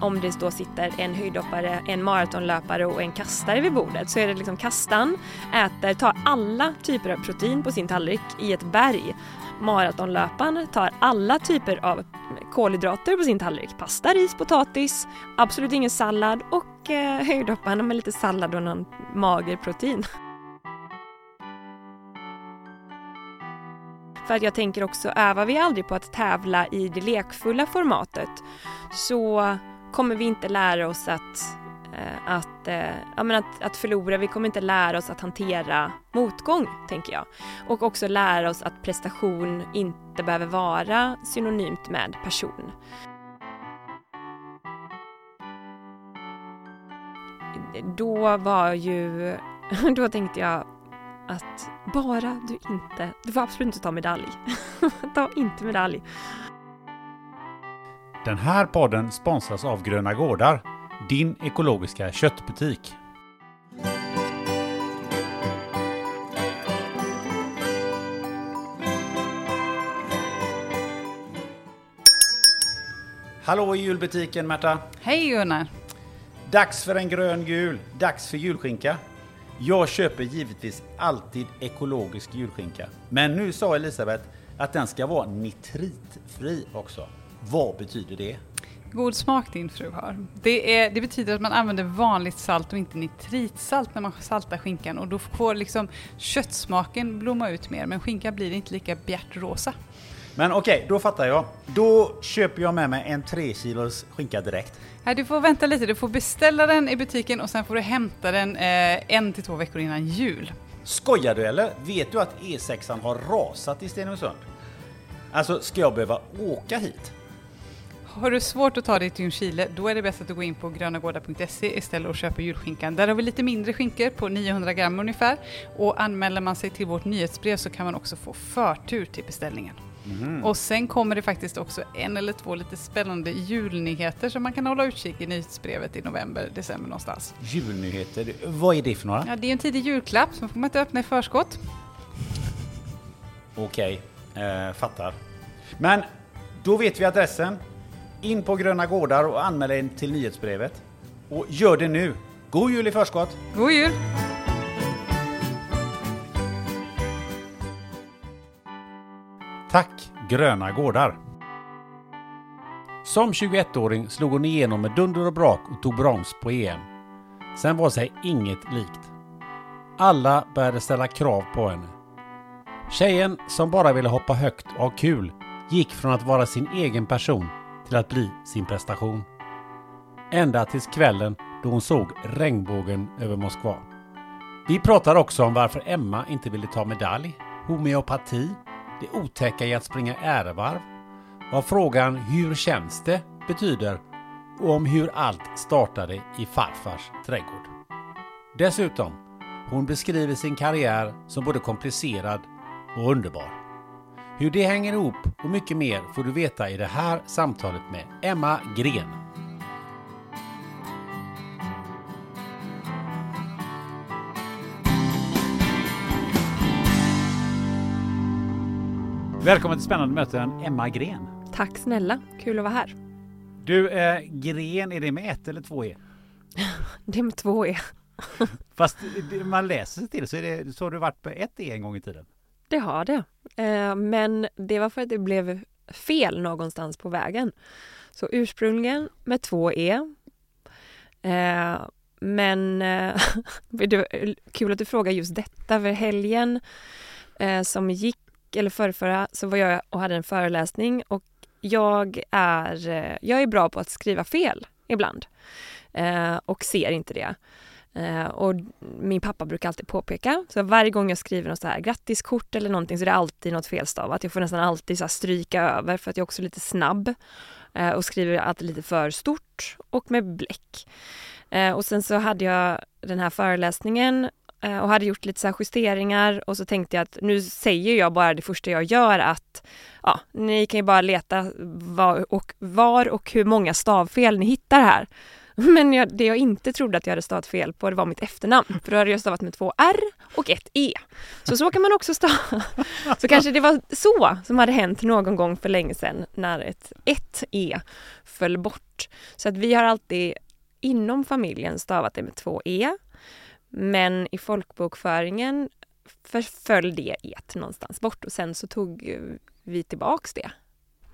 Om det då sitter en höjdhoppare, en maratonlöpare och en kastare vid bordet så är det liksom kastan äter, tar alla typer av protein på sin tallrik i ett berg. Maratonlöparen tar alla typer av kolhydrater på sin tallrik. Pasta, ris, potatis, absolut ingen sallad och eh, höjdhopparen med lite sallad och någon mager protein. För att jag tänker också, övar vi aldrig på att tävla i det lekfulla formatet så kommer vi inte lära oss att, eh, att, eh, ja, men att, att förlora. Vi kommer inte lära oss att hantera motgång, tänker jag. Och också lära oss att prestation inte behöver vara synonymt med person. Då var ju, då tänkte jag att bara du inte, du får absolut inte ta medalj. ta inte medalj. Den här podden sponsras av Gröna Gårdar, din ekologiska köttbutik. Hallå i julbutiken Märta! Hej Gunnar! Dags för en grön jul, dags för julskinka. Jag köper givetvis alltid ekologisk julskinka. Men nu sa Elisabeth att den ska vara nitritfri också. Vad betyder det? God smak din fru har. Det, är, det betyder att man använder vanligt salt och inte nitritsalt när man saltar skinkan och då får liksom köttsmaken blomma ut mer men skinkan blir inte lika bjärtrosa. Men okej, då fattar jag. Då köper jag med mig en 3 kilos skinka direkt. Här, du får vänta lite, du får beställa den i butiken och sen får du hämta den eh, en till två veckor innan jul. Skojar du eller? Vet du att E6an har rasat i Stenungsund? Alltså, ska jag behöva åka hit? Har du svårt att ta dig till Ljungskile, då är det bäst att du går in på grönagårdar.se istället och köper julskinkan. Där har vi lite mindre skinkor på 900 gram ungefär. Och anmäler man sig till vårt nyhetsbrev så kan man också få förtur till beställningen. Och sen kommer det faktiskt också en eller två lite spännande julnyheter som man kan hålla utkik i nyhetsbrevet i november, december någonstans. Julnyheter, vad är det för några? Ja, det är en tidig julklapp, så får man inte öppna i förskott. Okej, eh, fattar. Men då vet vi adressen. In på Gröna Gårdar och anmäl dig till nyhetsbrevet. Och gör det nu. God jul i förskott! God jul! Tack Gröna Gårdar! Som 21-åring slog hon igenom med dunder och brak och tog brons på EM. Sen var sig inget likt. Alla började ställa krav på henne. Tjejen som bara ville hoppa högt och ha kul gick från att vara sin egen person till att bli sin prestation. Ända tills kvällen då hon såg regnbågen över Moskva. Vi pratar också om varför Emma inte ville ta medalj, homeopati, det otäcka i att springa ärevarv, vad frågan Hur känns det? betyder och om hur allt startade i farfars trädgård. Dessutom, hon beskriver sin karriär som både komplicerad och underbar. Hur det hänger ihop och mycket mer får du veta i det här samtalet med Emma Gren. Välkommen till Spännande möten, Emma Gren. Tack snälla, kul att vara här. Du, eh, Gren, är det med ett eller två e? Det är med två E. Fast man läser sig till så, är det, så har du varit på ett e en gång i tiden. Det har det. Eh, men det var för att det blev fel någonstans på vägen. Så ursprungligen med två E. Eh, men eh, det var kul att du frågar just detta, för helgen eh, som gick, eller förrförra, så var jag och hade en föreläsning och jag är, eh, jag är bra på att skriva fel ibland eh, och ser inte det. Eh, och min pappa brukar alltid påpeka, så varje gång jag skriver något så här grattiskort eller någonting så är det alltid något felstavat. Jag får nästan alltid så här stryka över för att jag också är lite snabb eh, och skriver alltid lite för stort och med bläck. Eh, och sen så hade jag den här föreläsningen eh, och hade gjort lite så här justeringar och så tänkte jag att nu säger jag bara det första jag gör att ja, ni kan ju bara leta var och, var och hur många stavfel ni hittar här. Men jag, det jag inte trodde att jag hade stavat fel på det var mitt efternamn. För då hade jag stavat med två R och ett E. Så så kan man också stava. Så kanske det var så som hade hänt någon gång för länge sedan när ett, ett E föll bort. Så att vi har alltid inom familjen stavat det med två E. Men i folkbokföringen föll det E någonstans bort och sen så tog vi tillbaks det.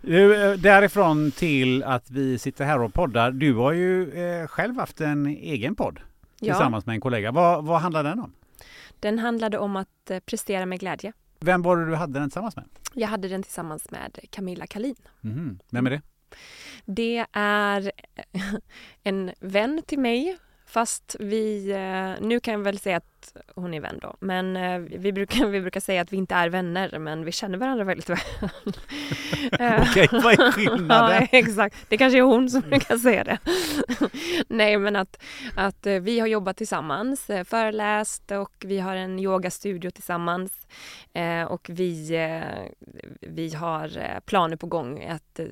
Du, eh, Därifrån till att vi sitter här och poddar. Du har ju eh, själv haft en egen podd Ja, tillsammans med en kollega. Vad, vad handlar den om? den handlade om att eh, prestera med glädje. Vem var det du hade den tillsammans med? Jag hade den tillsammans med Camilla Kalin. Mhm. Vem är det? Det är en vän till mig fast vi, eh, nu kan jag väl säga att hon är vän då, men eh, vi brukar, vi brukar säga att vi inte är vänner men vi känner varandra väldigt väl. Eh, Okej, vad är skillnaden? Ja, exakt. Det kanske är hon som brukar säga det. Nej, men att, att eh, vi har jobbat tillsammans, eh, föreläst och vi har en yogastudio tillsammans. Eh, och vi, eh, vi har eh, planer på gång att eh,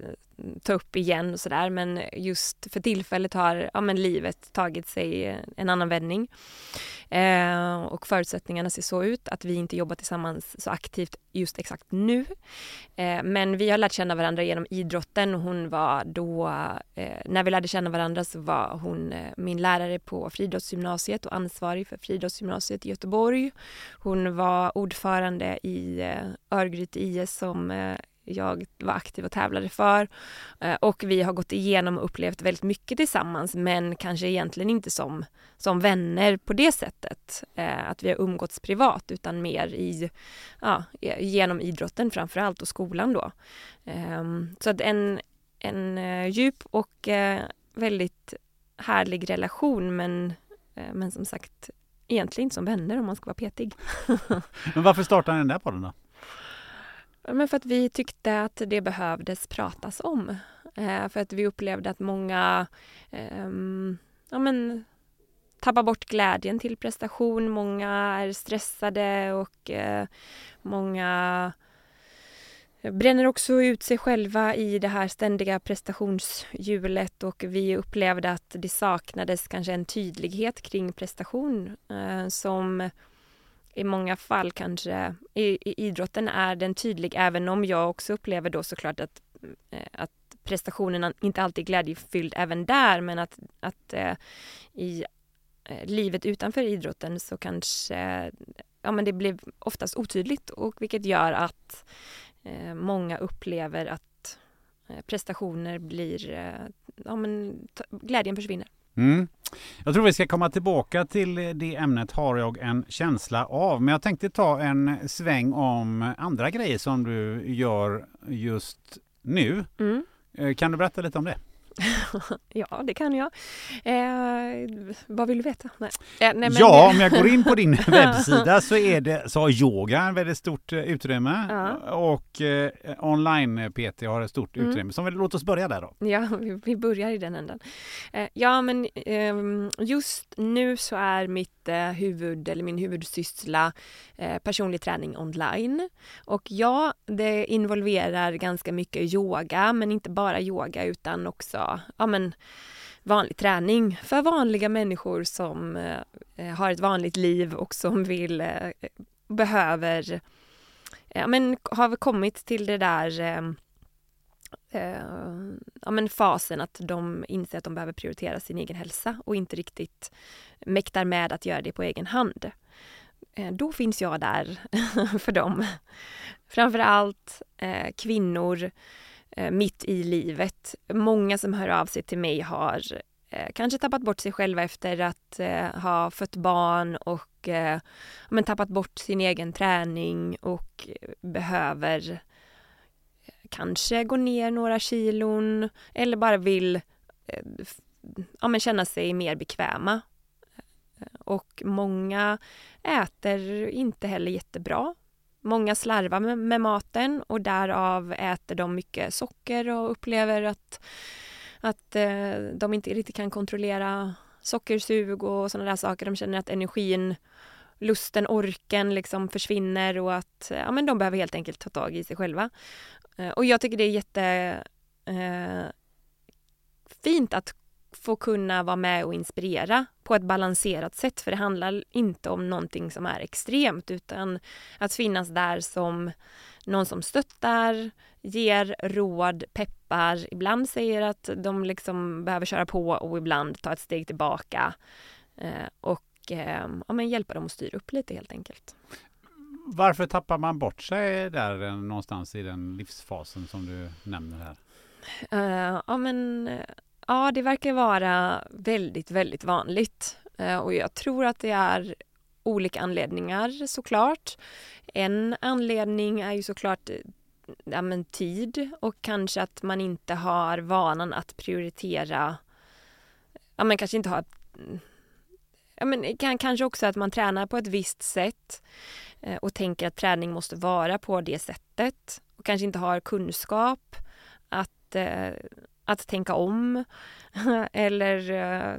ta upp igen och sådär. Men just för tillfället har ja, men livet tagit sig eh, en annan vändning. Eh, och förutsättningarna ser så ut att vi inte jobbar tillsammans så aktivt just exakt nu. Eh, men vi har lärt känna varandra genom idrotten. Hon var då, eh, när vi lärde känna varandra så var hon eh, min lärare på friidrottsgymnasiet och ansvarig för friidrottsgymnasiet i Göteborg. Hon var ordförande i eh, Örgryte IS som eh, jag var aktiv och tävlade för. Eh, och vi har gått igenom och upplevt väldigt mycket tillsammans men kanske egentligen inte som, som vänner på det sättet. Eh, att vi har umgåtts privat utan mer i, ja, genom idrotten framför allt och skolan då. Ehm, så att en, en eh, djup och väldigt härlig relation men, men som sagt egentligen inte som vänner om man ska vara petig. Men varför startade ni den där podden då? Men för att vi tyckte att det behövdes pratas om. Eh, för att vi upplevde att många eh, ja, men, tappar bort glädjen till prestation. Många är stressade och eh, många bränner också ut sig själva i det här ständiga prestationshjulet och vi upplevde att det saknades kanske en tydlighet kring prestation eh, som i många fall kanske i, i idrotten är den tydlig även om jag också upplever då såklart att, eh, att prestationen inte alltid är glädjefylld även där men att, att eh, i eh, livet utanför idrotten så kanske ja, men det blir oftast otydligt och vilket gör att eh, många upplever att prestationer blir, eh, ja men glädjen försvinner. Mm. Jag tror vi ska komma tillbaka till det ämnet har jag en känsla av. Men jag tänkte ta en sväng om andra grejer som du gör just nu. Mm. Eh, Kan du berätta lite om det? Ja, det kan jag. Eh, vad vill du veta? Nej. Eh, nej, ja, om jag går in på din webbsida så, är det, så har yoga en väldigt stort eh, utrymme Ja. och eh, online-PT har ett stort Mm. utrymme. Så vi- låt oss börja där då. Ja, vi, vi börjar i den änden. Eh, ja, men ehm, just nu så är mitt mitt huvud eller min huvudsyssla eh, personlig träning online. Och ja, det involverar ganska mycket yoga, men inte bara yoga utan också ja, men, vanlig träning för vanliga människor som eh, eh har ett vanligt liv och som vill, eh, behöver, ja men har kommit till det där eh, eh, ja, men fasen att de inser att de behöver prioritera sin egen hälsa och inte riktigt mäktar med att göra det på egen hand. Eh, då finns jag där för dem. Framförallt eh, kvinnor eh, mitt i livet. Många som hör av sig till mig har eh, kanske tappat bort sig själva efter att eh, ha fött barn och eh, men tappat bort sin egen träning och eh, behöver kanske går ner några kilon eller bara vill eh, ja, men känna sig mer bekväma. Eh, och många äter inte heller jättebra. Många slarvar med, med maten och därav äter de mycket socker och upplever att, att eh, de inte riktigt kan kontrollera sockersug och sådana där saker. De känner att energin, lusten, orken liksom försvinner och att ja, men de behöver helt enkelt ta tag i sig själva. Eh, och jag tycker det är jätte eh, fint att få kunna vara med och inspirera på ett balanserat sätt. För det handlar inte om någonting som är extremt utan att finnas där som någon som stöttar, ger råd, peppar, ibland säger att de liksom behöver köra på och ibland ta ett steg tillbaka. Eh, och eh, ja, men hjälpa dem att styra upp lite helt enkelt varför tappar man bort sig där eh, någonstans i den livsfasen som du nämner här? Uh, ja, men eh, ja, det verkar vara väldigt, väldigt vanligt uh, och jag tror att det är olika anledningar såklart. En anledning är ju såklart ja, men tid och kanske att man inte har vanan att prioritera. Ja, men kanske inte har ja, men kanske också att man tränar på ett visst sätt eh, och tänker att träning måste vara på det sättet och kanske inte har kunskap att, eh, att tänka om eller eh,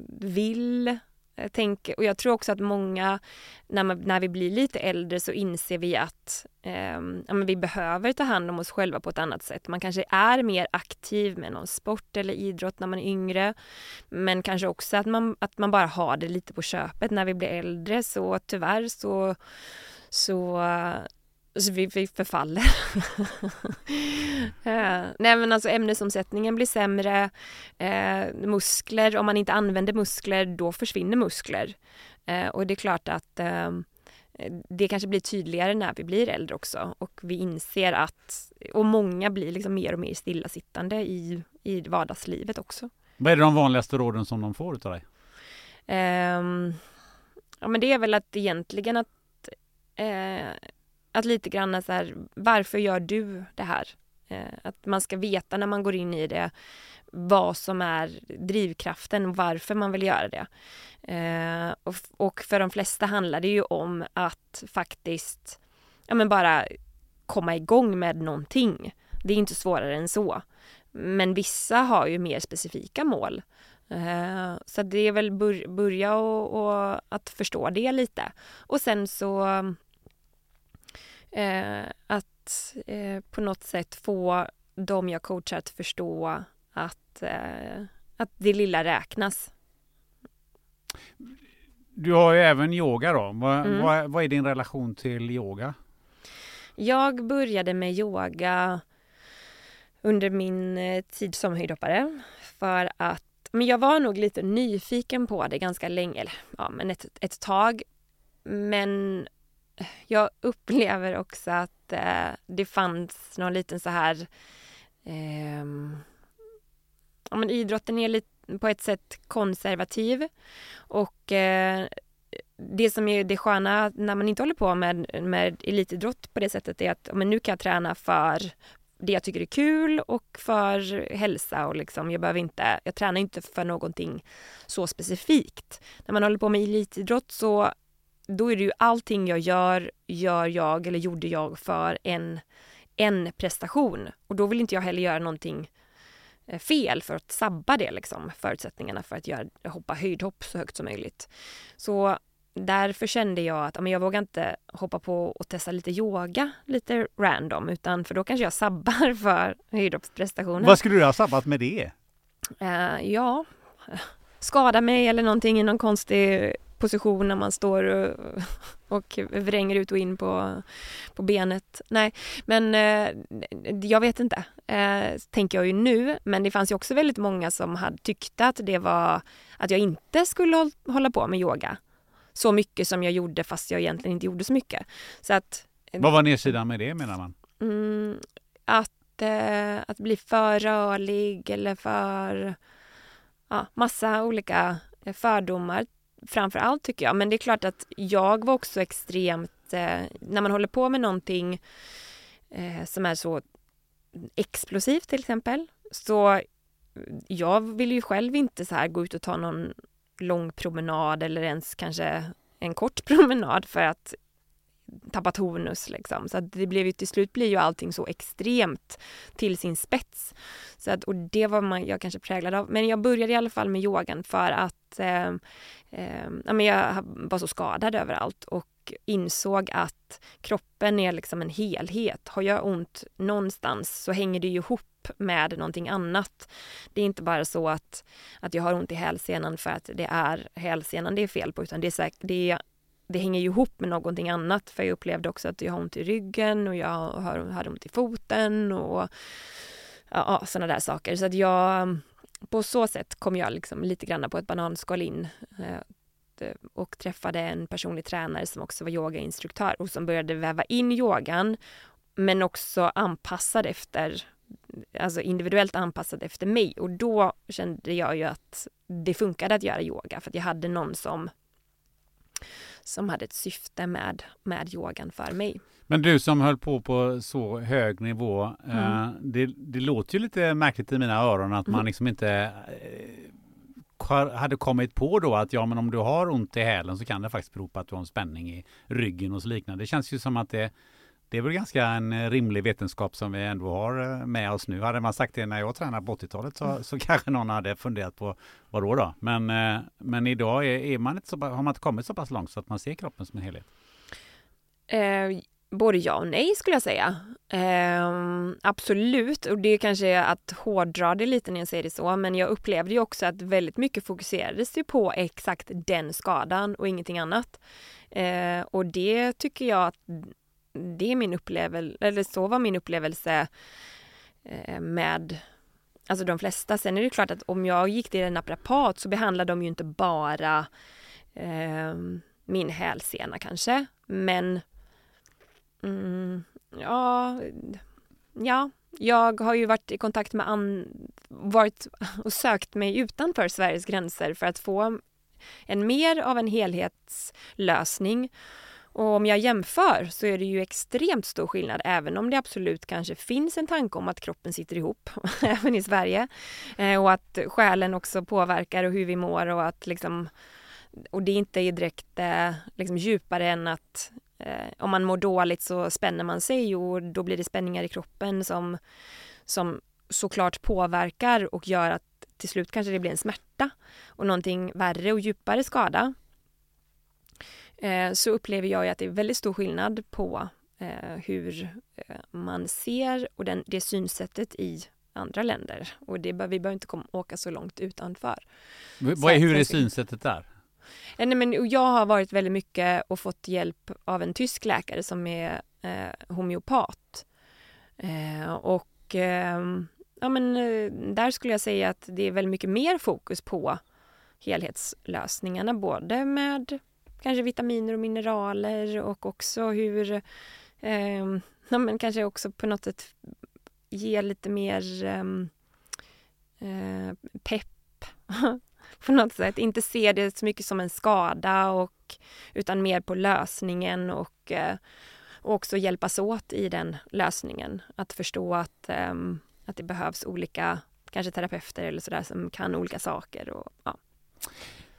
Eh, jag tänker, och jag tror också att många, när, man, när vi blir lite äldre så inser vi att eh, ja, men vi behöver ta hand om oss själva på ett annat sätt. Man kanske är mer aktiv med någon sport eller idrott när man är yngre. Men kanske också att man, att man bara har det lite på köpet när vi blir äldre. Så tyvärr så, så så vi, vi förfaller. eh, nej men alltså ämnesomsättningen blir sämre. Eh, muskler, om man inte använder muskler då försvinner muskler. Eh, och det är klart att eh, det kanske blir tydligare när vi blir äldre också och vi inser att, och många blir liksom mer och mer stillasittande i, i vardagslivet också. Vad är de vanligaste råden som de får utav dig? Um, ja men det är väl att egentligen att uh, att lite grann så här, varför gör du det här? Eh, att man ska veta när man går in i det vad som är drivkraften och varför man vill göra det. Eh, och, och, för de flesta handlar det ju om att faktiskt ja, men bara komma igång med någonting. Det är inte svårare än så. Men vissa har ju mer specifika mål. Eh, så det är väl bör, börja och, och att förstå det lite. Och sen så Eh, att eh, på något sätt få de jag coachar att förstå att, eh, att det lilla räknas. Du har ju även yoga då. Vad, mm. vad, vad är din relation till yoga? Jag började med yoga under min eh, tid som höjdhoppare för att men jag var nog lite nyfiken på det ganska länge, eller ja, men ett, ett tag. Men jag upplever också att eh, det fanns någon liten så här... Eh, ja, men idrotten är lite, på ett sätt konservativ. Och eh, det som är det sköna när man inte håller på med, med elitidrott på det sättet är att men nu kan jag träna för det jag tycker är kul och för hälsa och liksom jag behöver inte, jag tränar inte för någonting så specifikt. När man håller på med elitidrott så då är det ju allting jag gör, gör jag eller gjorde jag för en, en prestation. Och då vill inte jag heller göra någonting eh, fel för att sabba det liksom, förutsättningarna för att göra, hoppa höjdhopp så högt som möjligt. Så därför kände jag att men jag vågar inte hoppa på och testa lite yoga lite random utan för då kanske jag sabbar för höjdhoppsprestationen. Vad skulle du ha sabbat med det? Uh, ja, skada mig eller någonting i någon konstig position när man står och, och vränger ut och in på, på benet. Nej, men eh, jag vet inte, eh, tänker jag ju nu. Men det fanns ju också väldigt många som hade tyckte att det var att jag inte skulle hålla på med yoga så mycket som jag gjorde fast jag egentligen inte gjorde så mycket. Så att, Vad var nedsidan med det menar man? Mm, att, eh, att bli för rörlig eller för ja, massa olika fördomar framför allt tycker jag. Men det är klart att jag var också extremt, eh, när man håller på med någonting eh, som är så explosivt till exempel, så jag vill ju själv inte så här gå ut och ta någon lång promenad eller ens kanske en kort promenad för att tappa tonus liksom. Så att det blev ju till slut blir ju allting så extremt till sin spets. Så att, och det var man, jag kanske präglad av. Men jag började i alla fall med yogan för att eh, eh, ja, men jag var så skadad överallt och insåg att kroppen är liksom en helhet. Har jag ont någonstans så hänger det ju ihop med någonting annat. Det är inte bara så att, att jag har ont i hälsenan för att det är hälsenan det är fel på utan det är, säkert, det är det hänger ju ihop med någonting annat för jag upplevde också att jag har ont i ryggen och jag har, hade ont i foten och ja, sådana där saker. Så att jag, på så sätt kom jag liksom lite grann på ett bananskal in eh, och träffade en personlig tränare som också var yogainstruktör och som började väva in yogan men också anpassad efter alltså individuellt anpassad efter mig och då kände jag ju att det funkade att göra yoga för att jag hade någon som som hade ett syfte med, med yogan för mig. Men du som höll på på så hög nivå, mm. eh, det, det, låter ju lite märkligt i mina öron att mm. man liksom inte eh, hade kommit på då att ja, men om du har ont i hälen så kan det faktiskt bero på att du har en spänning i ryggen och så liknande. Det känns ju som att det det är väl ganska en eh, rimlig vetenskap som vi ändå har eh, med oss nu. Hade man sagt det när jag tränade på 80-talet så, så kanske någon hade funderat på vad då då? Men, eh, men idag är, är man inte så, har man inte kommit så pass långt så att man ser kroppen som en helhet? Eh, både ja och nej skulle jag säga. Eh, absolut, och det kanske är att hårdra det lite när jag säger det så, men jag upplevde ju också att väldigt mycket fokuserades ju på exakt den skadan och ingenting annat. Eh, och det tycker jag att det är min upplevelse, eller så var min upplevelse eh, med alltså de flesta. Sen är det klart att om jag gick till en naprapat så behandlade de ju inte bara eh, min hälsena kanske, men mm, ja, ja, jag har ju varit i kontakt med an, varit och sökt mig utanför Sveriges gränser för att få en mer av en helhetslösning och om jag jämför så är det ju extremt stor skillnad även om det absolut kanske finns en tanke om att kroppen sitter ihop även i Sverige. Eh, och att själen också påverkar och hur vi mår och att liksom och det inte är direkt eh, liksom djupare än att eh, om man mår dåligt så spänner man sig och då blir det spänningar i kroppen som, som såklart påverkar och gör att till slut kanske det blir en smärta och någonting värre och djupare skada så upplever jag att det är väldigt stor skillnad på eh, hur eh, man ser och den, det synsättet i andra länder. Och det, vi behöver inte komma, åka så långt utanför. Vad är, hur är synsättet där? Nej, men jag har varit väldigt mycket och fått hjälp av en tysk läkare som är eh, homeopat. Eh, och eh, ja, men, där skulle jag säga att det är väldigt mycket mer fokus på helhetslösningarna, både med kanske vitaminer och mineraler och också hur eh, ja, men kanske också på något sätt ge lite mer ehm, eh, pepp på något sätt. Inte se det så mycket som en skada och, utan mer på lösningen och, eh, och också hjälpas åt i den lösningen. Att förstå att, eh, att det behövs olika kanske terapeuter eller sådär som kan olika saker. Och, ja.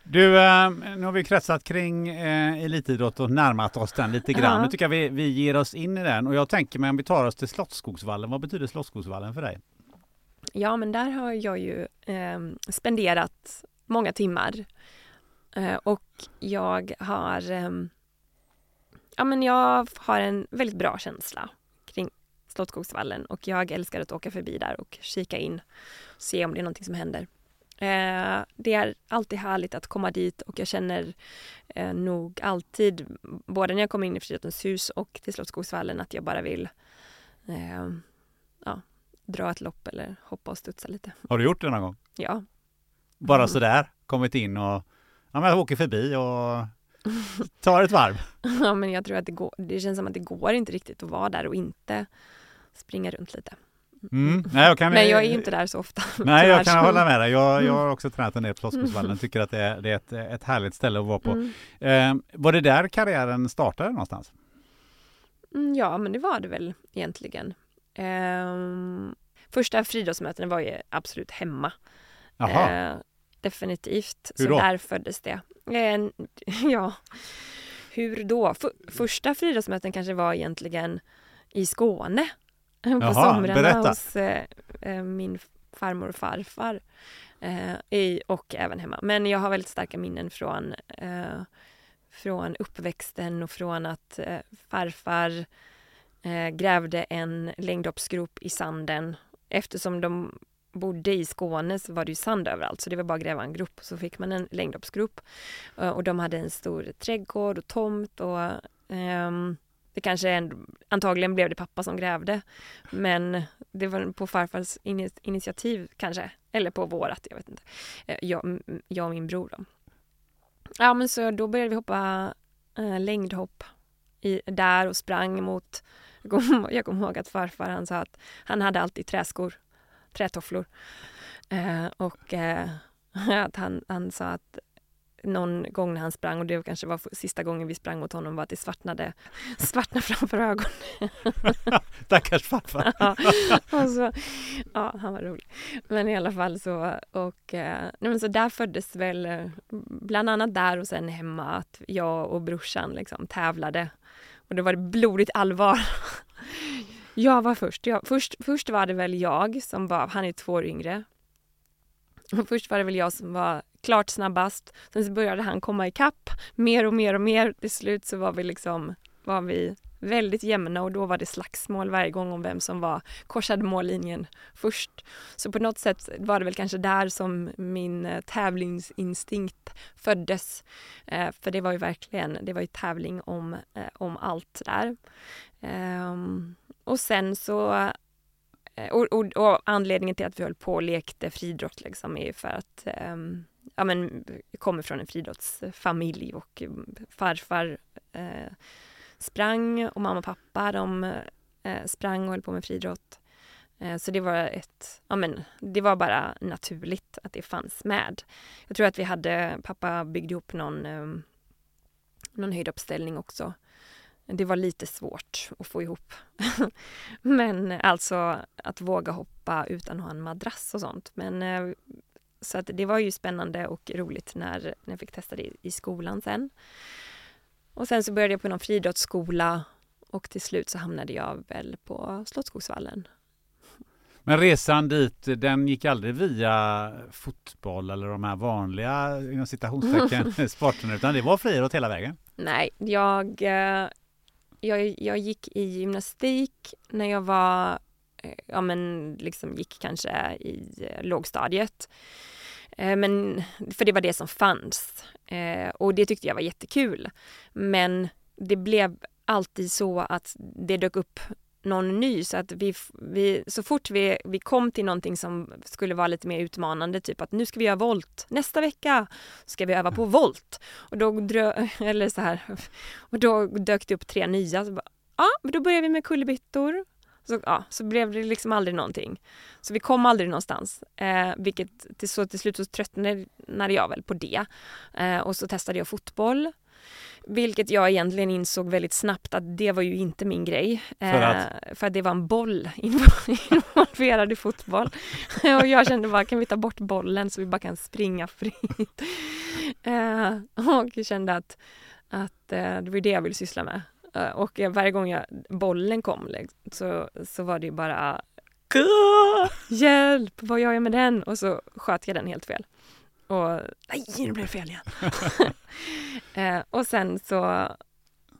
Du, eh, nu har vi kretsat kring eh, elitidrott och närmat oss den lite grann. Ja. Nu tycker jag vi, vi ger oss in i den och jag tänker mig om vi tar oss till Slottsskogsvallen. Vad betyder Slottsskogsvallen för dig? Ja, men där har jag ju eh, spenderat många timmar. Eh, och jag har ehm, Ja men jag har en väldigt bra känsla kring Slottsskogsvallen och jag älskar att åka förbi där och kika in och se om det är någonting som händer. Eh, det är alltid härligt att komma dit och jag känner eh, nog alltid, både när jag kommer in i Friidrottens hus och till Slottsskogsvallen, att jag bara vill eh, ja, dra ett lopp eller hoppa och studsa lite. Har du gjort det någon gång? Ja. Bara Mm. sådär? Kommit in och ja, men jag åker förbi och tar ett varv? ja, men jag tror att det går, det känns som att det går inte riktigt att vara där och inte springa runt lite. Mm. Nej, jag kan, Men jag är ju inte där så ofta. Nej, jag kan så- hålla med dig. Jag, jag Mm. har också tränat en del på Slottsskogsvallen. Tycker att det är, det är ett, ett härligt ställe att vara på. Mm. Eh, var det där karriären startade någonstans? Mm, ja, men det var det väl egentligen. Ehm, första friidrottsmötena var ju absolut hemma. Eh, definitivt. Hur så då? där föddes det. Eh, ja, hur då? F- första friidrottsmöten kanske var egentligen i Skåne. På Jaha, somrarna berätta. hos eh, eh, min farmor och farfar. Eh, i, och även hemma. Men jag har väldigt starka minnen från, eh, från uppväxten och från att eh, farfar eh, grävde en längdhoppsgrop i sanden. Eftersom de bodde i Skåne så var det ju sand överallt så det var bara att gräva en grop så fick man en längdhoppsgrop. Och de hade en stor trädgård och tomt och ehm, det kanske en, antagligen blev det pappa som grävde men det var på farfars initiativ kanske eller på vårat, jag vet inte. Eh, jag, jag och min bror då. Ja men så då började vi hoppa eh, längdhopp i, där och sprang mot jag kommer jag kommer ihåg att farfar han sa att han hade alltid träskor, trätofflor. Eh, och eh, att han, han sa att någon gång när han sprang, och det kanske var sista gången vi sprang mot honom, var att det svartnade, svartnade framför ögonen. stackars farfar. ja, så, ja, han var rolig. Men i alla fall så, och, eh, nej men så där föddes väl, eh, bland annat där och sen hemma, att jag och brorsan liksom tävlade. Och då var det blodigt allvar. Jag var först. Jag, först. Först var det väl jag som var, han är två år yngre. Och först var det väl jag som var klart snabbast. Sen så började han komma ikapp mer och mer och mer. Till slut så var vi liksom, var vi väldigt jämna och då var det slagsmål varje gång om vem som var korsade mållinjen först. Så på något sätt var det väl kanske där som min eh, tävlingsinstinkt föddes. Eh, för det var ju verkligen, det var ju tävling om, eh, om allt där. Eh, och sen så eh, och, och, och anledningen till att vi höll på och lekte friidrott liksom är ju för att ehm, ja, men, kommer från en friidrottsfamilj och eh, farfar eh, sprang och mamma och pappa de eh, sprang och höll på med friidrott. Eh, så det var ett, ja men det var bara naturligt att det fanns med. Jag tror att vi hade, pappa byggde ihop någon, eh, någon höjdhoppsställning också. Det var lite svårt att få ihop. Men alltså att våga hoppa utan att ha en madrass och sånt. Men eh, så att det var ju spännande och roligt när, när jag fick testa det i skolan sen. Och sen så började jag på någon friidrottsskola och till slut så hamnade jag väl på Slottsskogsvallen. Men resan dit, den gick aldrig via fotboll eller de här vanliga inom citationstecken sporterna utan det var friidrott hela vägen. Nej, jag, eh, jag, jag gick i gymnastik när jag var, ja men liksom gick kanske i eh, lågstadiet. Eh, Men, för det var det som fanns. Eh, Och det tyckte jag var jättekul. Men det blev alltid så att det dök upp någon ny så att vi, vi så fort vi, vi kom till någonting som skulle vara lite mer utmanande, typ att nu ska vi göra volt, nästa vecka ska vi öva på volt. Och då, drö, eller så här, och då dök det upp tre nya. Så bara, ja, då börjar vi med kullerbyttor. Så, ja, så blev det liksom aldrig någonting. Så vi kom aldrig någonstans. Eh, vilket till, så till slut så tröttnade jag väl på det. Eh, och så testade jag fotboll. Vilket jag egentligen insåg väldigt snabbt att det var ju inte min grej. För att? Eh, för att det var en boll involverad i fotboll. och jag kände bara, kan vi ta bort bollen så vi bara kan springa fritt? Eh, och jag kände att, att eh, det var det jag ville syssla med. Eh, och jag, varje gång jag, bollen kom liksom, så, så var det ju bara "Gah! Hjälp, vad gör jag med den? Och så sköt jag den helt fel. Och nej, nu blev det fel igen. eh, och sen så,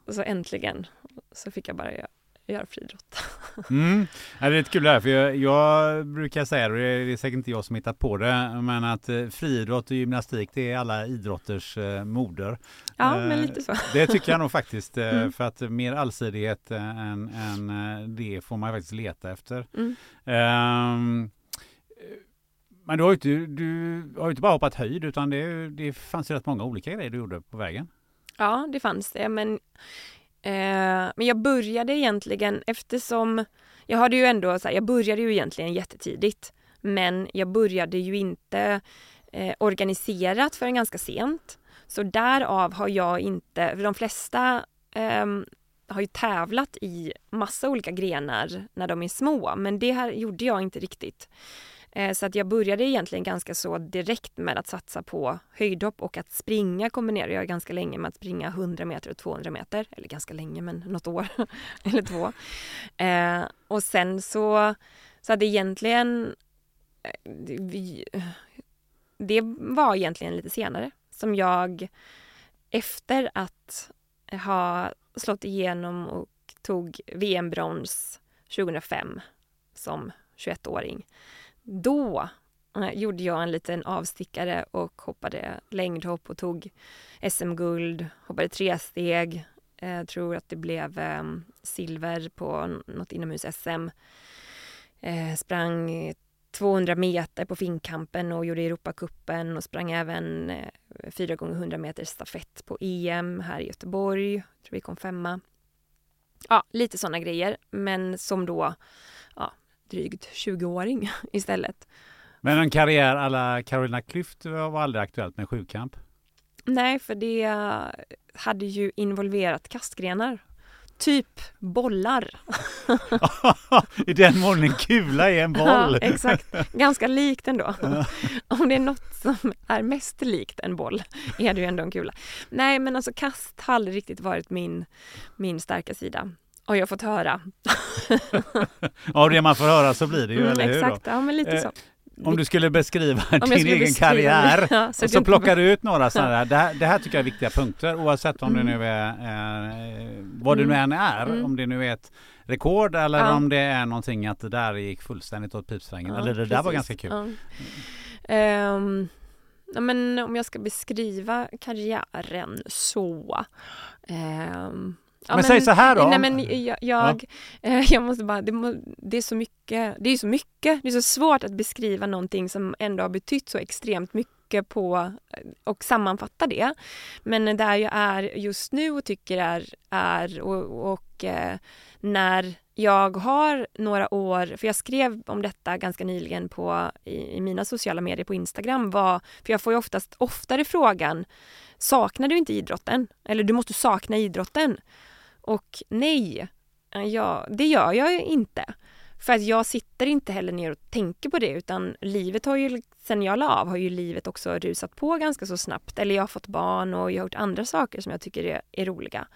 så äntligen så fick jag bara göra, göra friidrott. Mm. Ja, det är lite kul det här, för jag, jag brukar säga, och det är, säkert inte jag som hittat på det, men att eh, friidrott och gymnastik det är alla idrotters eh, moder. Ja, Eh, men lite så. Det tycker jag nog faktiskt, eh, Mm. för att mer allsidighet än, än eh, det får man faktiskt leta efter. Mm. Ehm, eh, men du har ju inte, du har inte bara hoppat höjd, utan det, det fanns ju rätt många olika grejer du gjorde på vägen. Ja, det fanns det, men, eh, men jag började egentligen eftersom jag hade ju ändå, så här, jag började ju egentligen jättetidigt, men jag började ju inte eh, organiserat förrän ganska sent. Så därav har jag inte, för de flesta eh, har ju tävlat i massa olika grenar när de är små, men det här gjorde jag inte riktigt. Eh, så att jag började egentligen ganska så direkt med att satsa på höjdhopp och att springa kombinerar jag ganska länge med att springa 100 meter och 200 meter. Eller ganska länge, men något år eller två. Eh, och sen så, så hade egentligen det- vi, det var egentligen lite senare som jag efter att ha slått igenom och tog VM-brons 2005 som 21-åring då eh, gjorde jag en liten avstickare och hoppade längdhopp och tog SM-guld, hoppade tresteg. jag eh, tror att det blev ehm, silver på något inomhus-SM. Eh, sprang 200 meter på Finnkampen och gjorde Europacupen och sprang även 4 gånger 100 meter stafett på EM här i Göteborg. Jag Tror vi kom femma. Ja, lite sådana grejer, men som då drygt 20-åring istället. Men en karriär alla Carolina Klüft var aldrig aktuellt med sjukamp? Nej, för det hade ju involverat kastgrenar. Typ bollar. I den mån en kula är en boll. Ja, exakt. Ganska likt ändå. Om det är något som är mest likt en boll är det ju ändå en kula. Nej, men alltså kast har aldrig riktigt varit min, min starka sida. Har jag fått höra. Av det man får höra så blir det ju, Mm, eller hur? Då? exakt, ja men lite Eh, så. Om du skulle beskriva jag din egen beskriva- karriär Ja, och så så du- plockar du ut några sådana där. Det här, det här tycker jag är viktiga punkter oavsett om Mm. det nu är eh, vad det nu Mm. än är. Mm. Om det nu är ett rekord eller Ja. om det är någonting att det där gick fullständigt åt pipsvängen. Ja, eller det där var precis. ganska kul. Ja. Ja, men om jag ska beskriva karriären så... ehm, ja, Men säg så här då. Nej, men jag, jag, eh, jag måste bara... Det, må, det är så mycket. Det är så mycket. Det är så svårt att beskriva någonting som ändå har betytt så extremt mycket på och sammanfatta det. Men där jag är just nu och tycker är, är och, och eh, när jag har några år, för jag skrev om detta ganska nyligen på, i, i mina sociala medier på Instagram, var, för jag får ju oftast oftare frågan Saknar du inte idrotten? Eller du måste sakna idrotten. Och nej, eh, jag, det gör jag ju inte. För att jag sitter inte heller ner och tänker på det utan livet har ju, sen jag la av har ju livet också rusat på ganska så snabbt. Eller jag har fått barn och jag har gjort andra saker som jag tycker är, är roliga.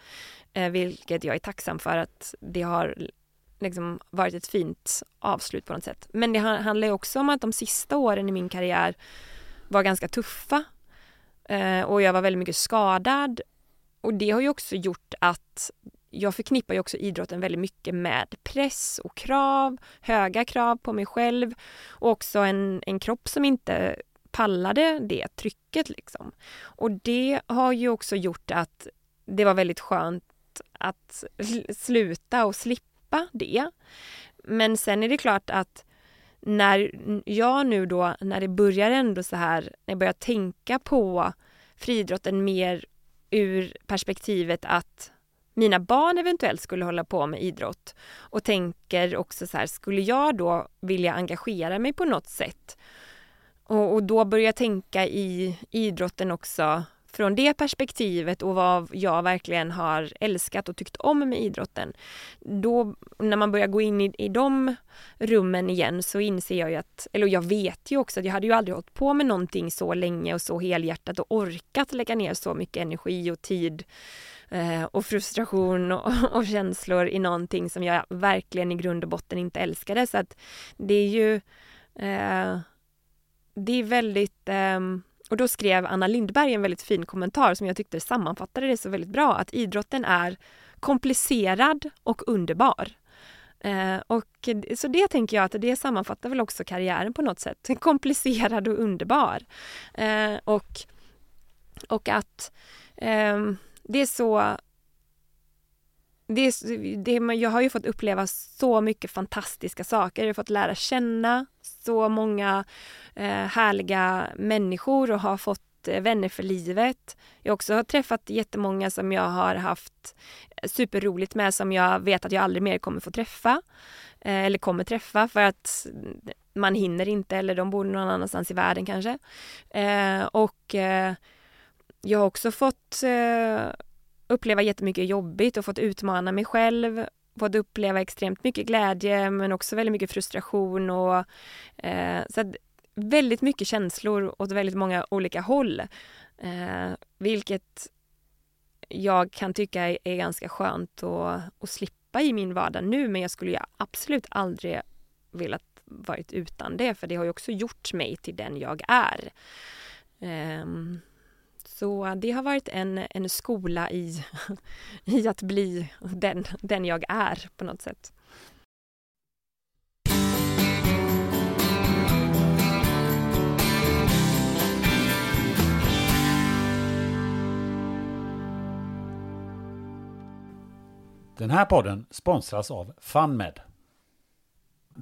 Eh, vilket jag är tacksam för att det har liksom varit ett fint avslut på något sätt. Men det handlar ju också om att de sista åren i min karriär var ganska tuffa. Eh, och jag var väldigt mycket skadad. Och det har ju också gjort att jag förknippar ju också idrotten väldigt mycket med press och krav, höga krav på mig själv och också en, en kropp som inte pallade det trycket liksom. Och det har ju också gjort att det var väldigt skönt att sluta och slippa det. Men sen är det klart att när jag nu då, när det börjar ändå så här, när jag börjar tänka på friidrotten mer ur perspektivet att mina barn eventuellt skulle hålla på med idrott och tänker också så här, skulle jag då vilja engagera mig på något sätt? Och, och då börjar jag tänka i idrotten också från det perspektivet och vad jag verkligen har älskat och tyckt om med idrotten. Då, när man börjar gå in i, i de rummen igen så inser jag ju att, eller jag vet ju också att jag hade ju aldrig hållit på med någonting så länge och så helhjärtat och orkat lägga ner så mycket energi och tid eh, och frustration och, och känslor i någonting som jag verkligen i grund och botten inte älskade. Så att det är ju eh, det är väldigt eh, och då skrev Anna Lindberg en väldigt fin kommentar som jag tyckte sammanfattade det så väldigt bra. Att idrotten är komplicerad och underbar. Eh, och så det tänker jag att det sammanfattar väl också karriären på något sätt. Komplicerad och underbar. Eh, och, och att eh, det är så det är, det, jag har ju fått uppleva så mycket fantastiska saker. Jag har fått lära känna så många eh, härliga människor och har fått eh, vänner för livet. Jag har också träffat jättemånga som jag har haft eh, superroligt med som jag vet att jag aldrig mer kommer få träffa. Eh, eller kommer träffa för att man hinner inte eller de bor någon annanstans i världen kanske. Eh, och eh, jag har också fått eh, uppleva jättemycket jobbigt och fått utmana mig själv. Fått uppleva extremt mycket glädje men också väldigt mycket frustration och eh, så att väldigt mycket känslor åt väldigt många olika håll. Eh, vilket jag kan tycka är, är ganska skönt att, att slippa i min vardag nu men jag skulle ju absolut aldrig velat varit utan det för det har ju också gjort mig till den jag är. Um, så det har varit en, en skola i, i att bli den, den jag är på något sätt. Den här podden sponsras av FunMed.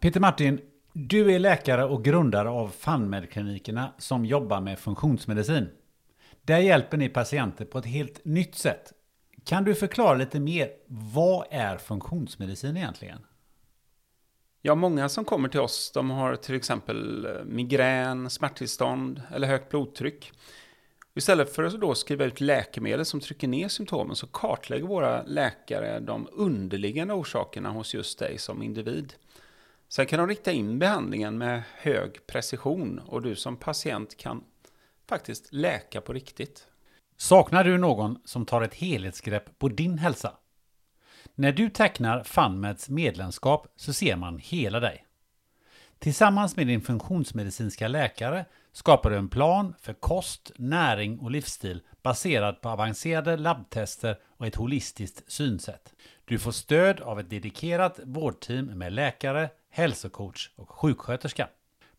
Peter Martin, du är läkare och grundare av FunMed-klinikerna som jobbar med funktionsmedicin. Där hjälper ni patienter på ett helt nytt sätt. Kan du förklara lite mer, vad är funktionsmedicin egentligen? Ja, många som kommer till oss, de har till exempel eh, migrän, smärttillstånd eller högt blodtryck. Istället för att då skriva ut läkemedel som trycker ner symptomen så kartlägger våra läkare de underliggande orsakerna hos just dig som individ. Sen kan de rikta in behandlingen med hög precision och du som patient kan faktiskt läka på riktigt. Saknar du någon som tar ett helhetsgrepp på din hälsa? När du tecknar FunMeds medlemskap så ser man hela dig. Tillsammans med din funktionsmedicinska läkare skapar du en plan för kost, näring och livsstil baserad på avancerade labbtester och ett holistiskt synsätt. Du får stöd av ett dedikerat vårdteam med läkare, hälsocoach och sjuksköterska.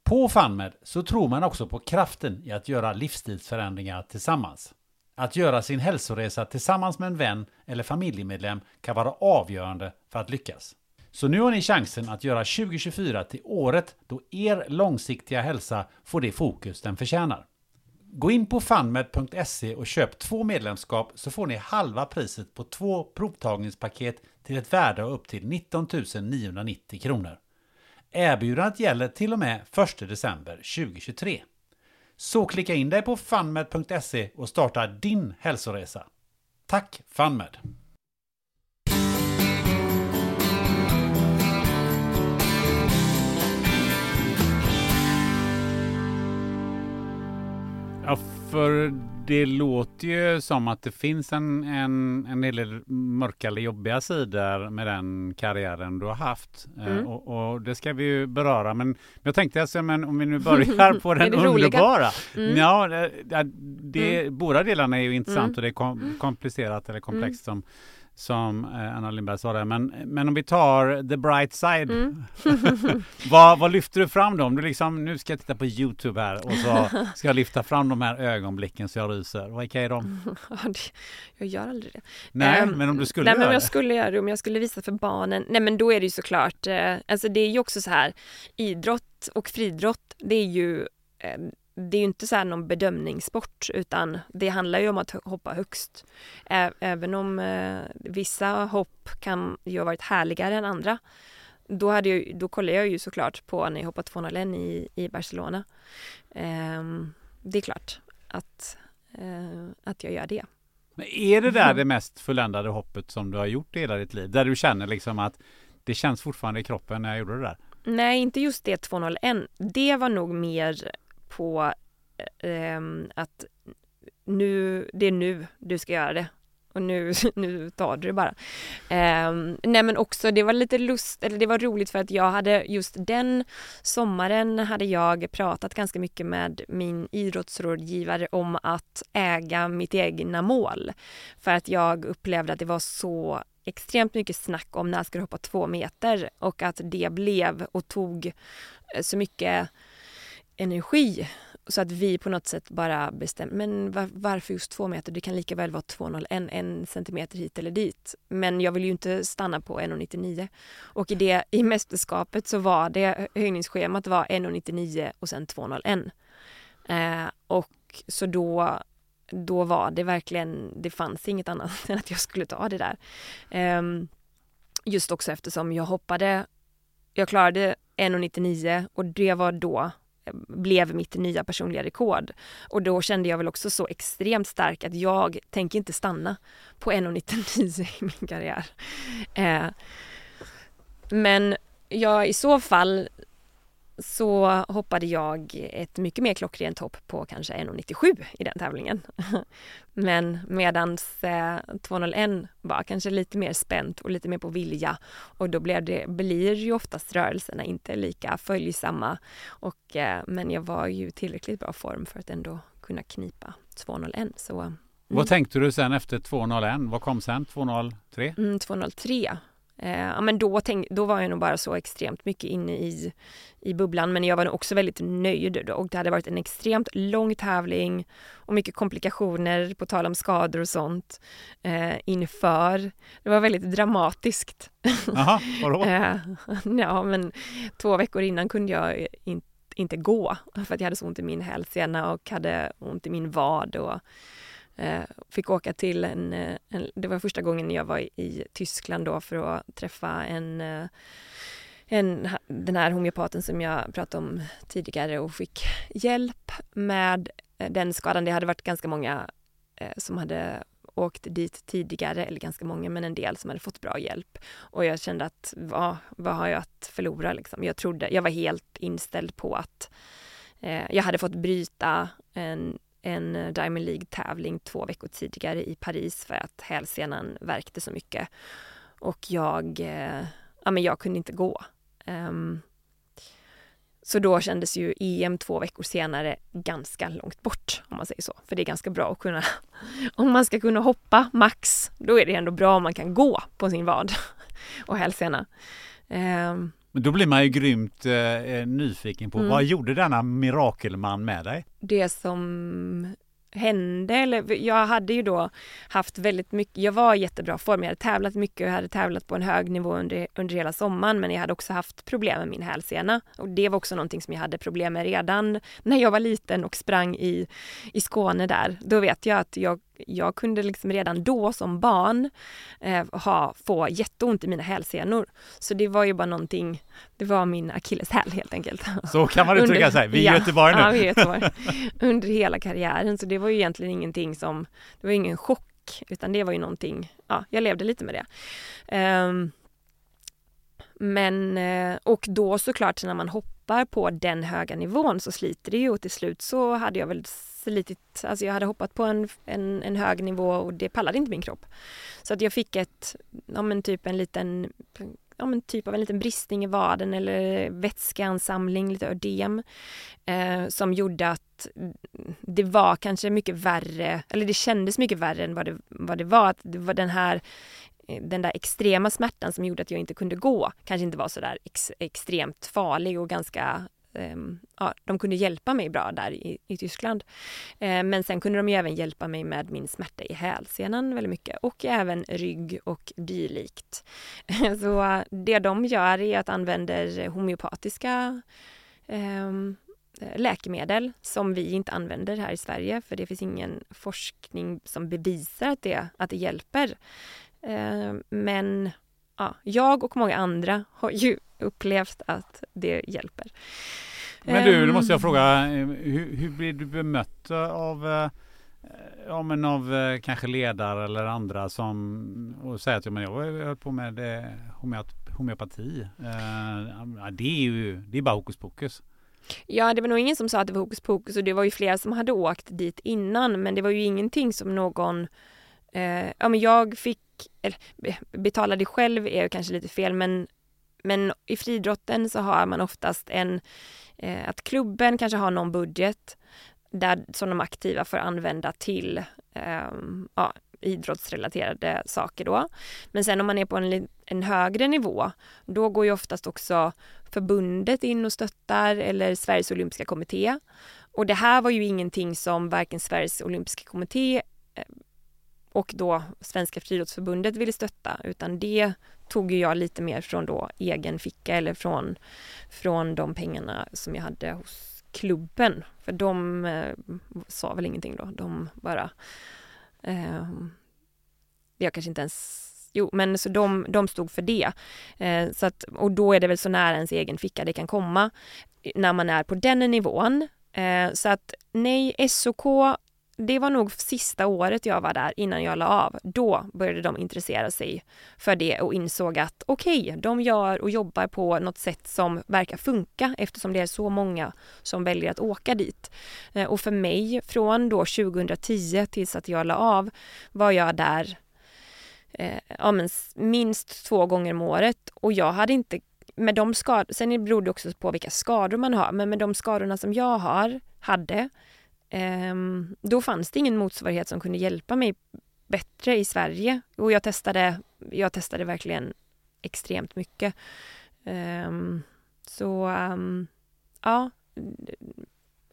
På FunMed så tror man också på kraften i att göra livsstilsförändringar tillsammans. Att göra sin hälsoresa tillsammans med en vän eller familjemedlem kan vara avgörande för att lyckas. Så nu har ni chansen att göra 2024 till året då er långsiktiga hälsa får det fokus den förtjänar. Gå in på funmed.se och köp två medlemskap så får ni halva priset på två provtagningspaket till ett värde av upp till 19 990 kronor. Erbjudandet gäller till och med 1 december 2023. Så klicka in dig på funmed.se och starta din hälsoresa. Tack FunMed! Ja, för det låter ju som att det finns en, en, en del mörka eller jobbiga sidor med den karriären du har haft. Eh, mm. och, och, det ska vi ju beröra. Men, jag tänkte alltså, men om vi nu börjar på den underbara. Mm. Ja, det, det, mm. båda delarna är ju intressant mm. och det är kom, mm. komplicerat eller komplext som som eh, Anna Lindberg sa där. Men, men om vi tar the bright side. Mm. vad, vad lyfter du fram då? Om du liksom, nu ska jag titta på Youtube här och så ska jag lyfta fram de här ögonblicken så jag ryser. Vilka är de? jag gör aldrig det. Nej, um, men om du skulle nej, göra men om jag skulle göra det, om jag skulle visa för barnen. Nej men då är det ju såklart, eh, alltså det är ju också så här, idrott och fridrott, det är ju eh, det är ju inte så här någon bedömningssport utan det handlar ju om att hoppa högst. Även om eh, vissa hopp kan ju ha varit härligare än andra. Då, hade jag, då kollade jag ju såklart på när jag hoppade 201 i, i Barcelona. Eh, det är klart att, eh, att jag gör det. Men är det där det mest fulländade hoppet som du har gjort i hela ditt liv? Där du känner liksom att det känns fortfarande i kroppen när jag gjorde det där? Nej, inte just det 201. Det var nog mer på eh, att nu, det är nu du ska göra det. och nu, nu tar du det bara. Eh, nej men också det var lite lust, eller det var roligt för att jag hade just den sommaren hade jag pratat ganska mycket med min idrottsrådgivare om att äga mitt egna mål. För att jag upplevde att det var så extremt mycket snack om när ska du hoppa två meter och att det blev och tog eh, så mycket energi så att vi på något sätt bara bestämde, men var, varför just två meter? Det kan lika väl vara 2,01, en centimeter hit eller dit. Men jag vill ju inte stanna på 1,99. Och i det, i mästerskapet så var det, höjningsschemat var 1,99 och sen 2,01. Eh, och så då, då var det verkligen, det fanns inget annat än att jag skulle ta det där. Eh, just också eftersom jag hoppade, jag klarade 1,99 och det var då blev mitt nya personliga rekord. Och då kände jag väl också så extremt stark att jag tänker inte stanna på 1,99 i min karriär. Eh, men jag i så fall så hoppade jag ett mycket mer klockrent hopp på kanske 1,97 i den tävlingen. Men medans eh, 2,01 var kanske lite mer spänt och lite mer på vilja och då blev det, blir ju oftast rörelserna inte lika följsamma. Och, eh, men jag var ju tillräckligt bra form för att ändå kunna knipa 2,01. Så, mm. Vad tänkte du sen efter 2,01? Vad kom sen? 2,03? Mm, 2,03 Eh, ja, men då, tänk, då var jag nog bara så extremt mycket inne i, i bubblan men jag var nog också väldigt nöjd då. och det hade varit en extremt lång tävling och mycket komplikationer på tal om skador och sånt eh, inför. Det var väldigt dramatiskt. Jaha, vadå? eh, ja men två veckor innan kunde jag in, inte gå för att jag hade så ont i min hälsena och hade ont i min vad och Eh, fick åka till en, eh, en, det var första gången jag var i, Tyskland då för att träffa en, eh, en, den här homeopaten som jag pratade om tidigare och fick hjälp med den skadan. Det hade varit ganska många eh, som hade åkt dit tidigare, eller ganska många, men en del som hade fått bra hjälp. Och jag kände att vad, vad har jag att förlora liksom? Jag trodde, jag var helt inställd på att eh, jag hade fått bryta en en eh, Diamond League-tävling två veckor tidigare i Paris för att hälsenan värkte så mycket. Och jag, eh, ja men jag kunde inte gå. Um, så då kändes ju EM två veckor senare ganska långt bort om man säger så. För det är ganska bra att kunna, om man ska kunna hoppa max, då är det ändå bra om man kan gå på sin vad och hälsena. Um, men då blir man ju grymt eh, eh, nyfiken på mm. vad gjorde denna mirakelman med dig? Det som hände, eller jag hade ju då haft väldigt mycket, jag var i jättebra form, jag hade tävlat mycket och hade tävlat på en hög nivå under, under hela sommaren men jag hade också haft problem med min hälsena och det var också någonting som jag hade problem med redan när jag var liten och sprang i, i Skåne där. Då vet jag att jag jag kunde liksom redan då som barn eh, ha, få jätteont i mina hälsenor. Så det var ju bara någonting, det var min akilleshäl helt enkelt. Så kan man uttrycka sig, vi är ja, Göteborg nu. Ja, vi är Göteborg. Under hela karriären, så det var ju egentligen ingenting som, det var ingen chock, utan det var ju någonting, ja, jag levde lite med det. Um, men, eh, och då såklart när man hoppar på den höga nivån så sliter det ju och till slut så hade jag väl slitit, alltså jag hade hoppat på en, en, en hög nivå och det pallade inte min kropp. Så att jag fick ett, ja men typ en liten ja, men typ av en liten bristning i vaden eller vätskeansamling, lite ödem, eh, som gjorde att det var kanske mycket värre, eller det kändes mycket värre än vad det, vad det var. Att det var den här eh, den där extrema smärtan som gjorde att jag inte kunde gå kanske inte var så där ex, extremt farlig och ganska Ehm, ja, de kunde hjälpa mig bra där i, i Tyskland. Eh, men sen kunde de ju även hjälpa mig med min smärta i hälsenan väldigt mycket och även rygg och dylikt. så det de gör är att använder homeopatiska ehm, läkemedel som vi inte använder här i Sverige för det finns ingen forskning som bevisar att det, att det hjälper. Eh, men ja, jag och många andra har ju upplevt att det hjälper. Men du, nu måste jag ehm. fråga, hur, hur blir du bemött av eh, Ja men av eh, kanske ledare eller andra som och säger att ja, men jag höll på med homeopati. det är ju det är bara hokus pokus. Ja, det var nog ingen som sa att det var hokus pokus och det var ju flera som hade åkt dit innan men det var ju ingenting som någon eh, ja men jag fick, eller betalade själv är kanske lite fel men, men i friidrotten så har man oftast en, eh, att klubben kanske har någon budget där, som de aktiva får använda till eh, ja, idrottsrelaterade saker då. Men sen om man är på en, en högre nivå, då går ju oftast också förbundet in och stöttar eller Sveriges olympiska kommitté. Och det här var ju ingenting som varken Sveriges olympiska kommitté eh, och då Svenska friidrottsförbundet ville stötta utan det tog jag lite mer från då egen ficka eller från, från de pengarna som jag hade hos klubben. För de eh, sa väl ingenting då, de bara eh, jag kanske inte ens Jo, men så de, de stod för det. Eh, så att, och då är det väl så nära ens egen ficka det kan komma när man är på den nivån. Eh, så att nej, SOK det var nog sista året jag var där innan jag la av. Då började de intressera sig för det och insåg att okej, okay, de gör och jobbar på något sätt som verkar funka eftersom det är så många som väljer att åka dit. Eh, och för mig, från då 2010 tills att jag la av, var jag där eh, ja, men minst två gånger om året och jag hade inte med de skador, sen beror det också på vilka skador man har, men med de skadorna som jag har, hade, då fanns det ingen motsvarighet som kunde hjälpa mig bättre i Sverige. Och jag testade, jag testade verkligen extremt mycket. Ehm, så um, ja,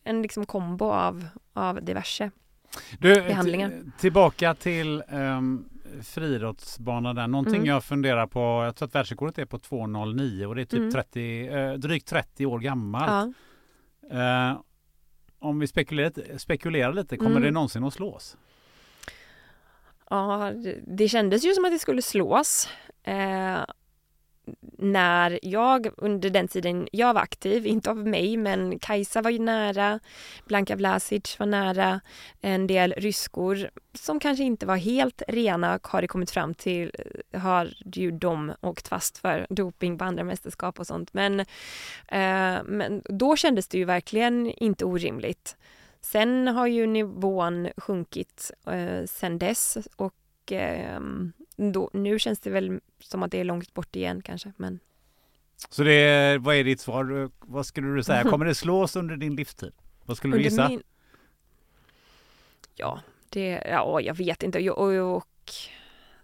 en liksom kombo av, av diverse du, behandlingar. Tillbaka till um, friidrottsbanan där. Någonting mm. jag funderar på, jag tror att världsrekordet är på 2.09 och det är typ mm. 30, uh, drygt 30 år gammalt. Ja. Uh, om vi spekulerar, spekulerar lite, kommer mm. det någonsin att slås? Ja, det kändes ju som att det skulle slås. Eh, när jag under den tiden jag var aktiv, inte av mig men Kajsa var ju nära, Blanka Vlasic var nära, en del ryskor som kanske inte var helt rena har det kommit fram till, eh, har ju de åkt fast för doping på andra mästerskap och sånt men, eh, men då kändes det ju verkligen inte orimligt. Sen har ju nivån sjunkit eh, sen dess och eh, då, nu känns det väl som att det är långt bort igen kanske. Men... Så det är, vad är ditt svar? Vad skulle du säga? Kommer det slås under din livstid? Vad skulle du gissa? Min... Ja, det, ja, jag vet inte. Och, och, och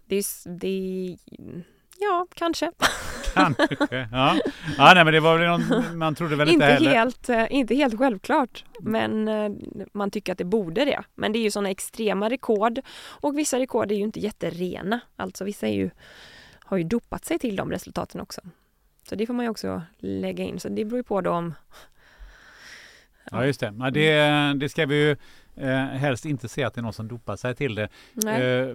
det, det, ja, kanske. Kanske, ja. ja nej, men det var väl någon, man trodde väl inte, inte Helt, eh, inte helt självklart, men eh, man tycker att det borde det. Men det är ju sådana extrema rekord och vissa rekord är ju inte jätterena. Alltså vissa ju, har ju dopat sig till de resultaten också. Så det får man ju också lägga in. Så det beror ju på då om... Ja, just det. Ja, det, det ska vi ju Eh, helst inte se att det är någon som dopar sig till det. Eh,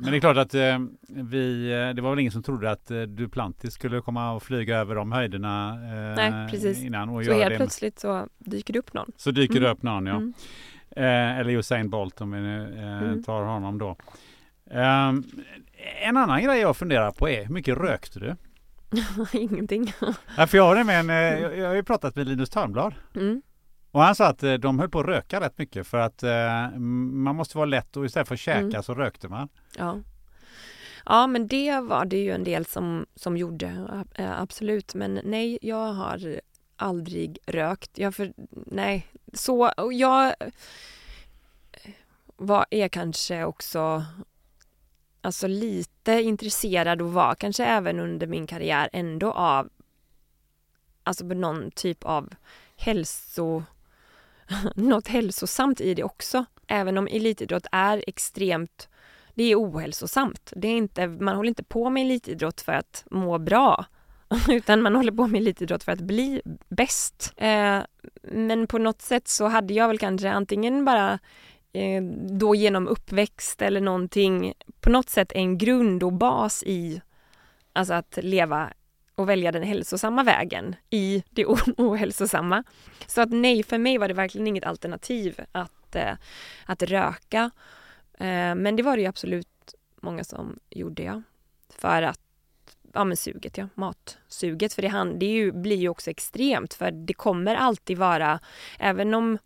men det är klart att eh, vi, eh, det var väl ingen som trodde att eh, Duplantis skulle komma och flyga över de höjderna eh, Nej, precis. innan. Och så helt det. plötsligt så dyker det upp någon. Så dyker mm. det upp någon, ja. Mm. Eller Usain Bolt om vi nu mm. tar honom då. Ehm, en annan grej jag funderar på är hur mycket rökte du? Ingenting. ja, för jag har nämligen, jag, jag har ju pratat med Linus Törnblad. Mm. Och han sa att eh, de höll på att röka rätt mycket för att eh, man måste vara lätt och istället för att käka mm. så rökte man. Ja. Ja men det var det ju en del som, som gjorde, absolut. Men nej, jag har aldrig rökt. Jag för, nej, så, jag var, är kanske också alltså lite intresserad och var kanske även under min karriär ändå av alltså någon typ av hälso något hälsosamt i det också. Även om elitidrott är extremt, det är ohälsosamt. Det är inte, man håller inte på med elitidrott för att må bra. Utan man håller på med elitidrott för att bli bäst. Eh, men på något sätt så hade jag väl kanske antingen bara eh, då genom uppväxt eller någonting på något sätt en grund och bas i alltså att leva och välja den hälsosamma vägen i det ohälsosamma. Så att nej, för mig var det verkligen inget alternativ att, eh, att röka. Eh, men det var det ju absolut många som gjorde, ja. För att, ja men suget ja, matsuget. För det, det ju, blir ju också extremt för det kommer alltid vara, även om,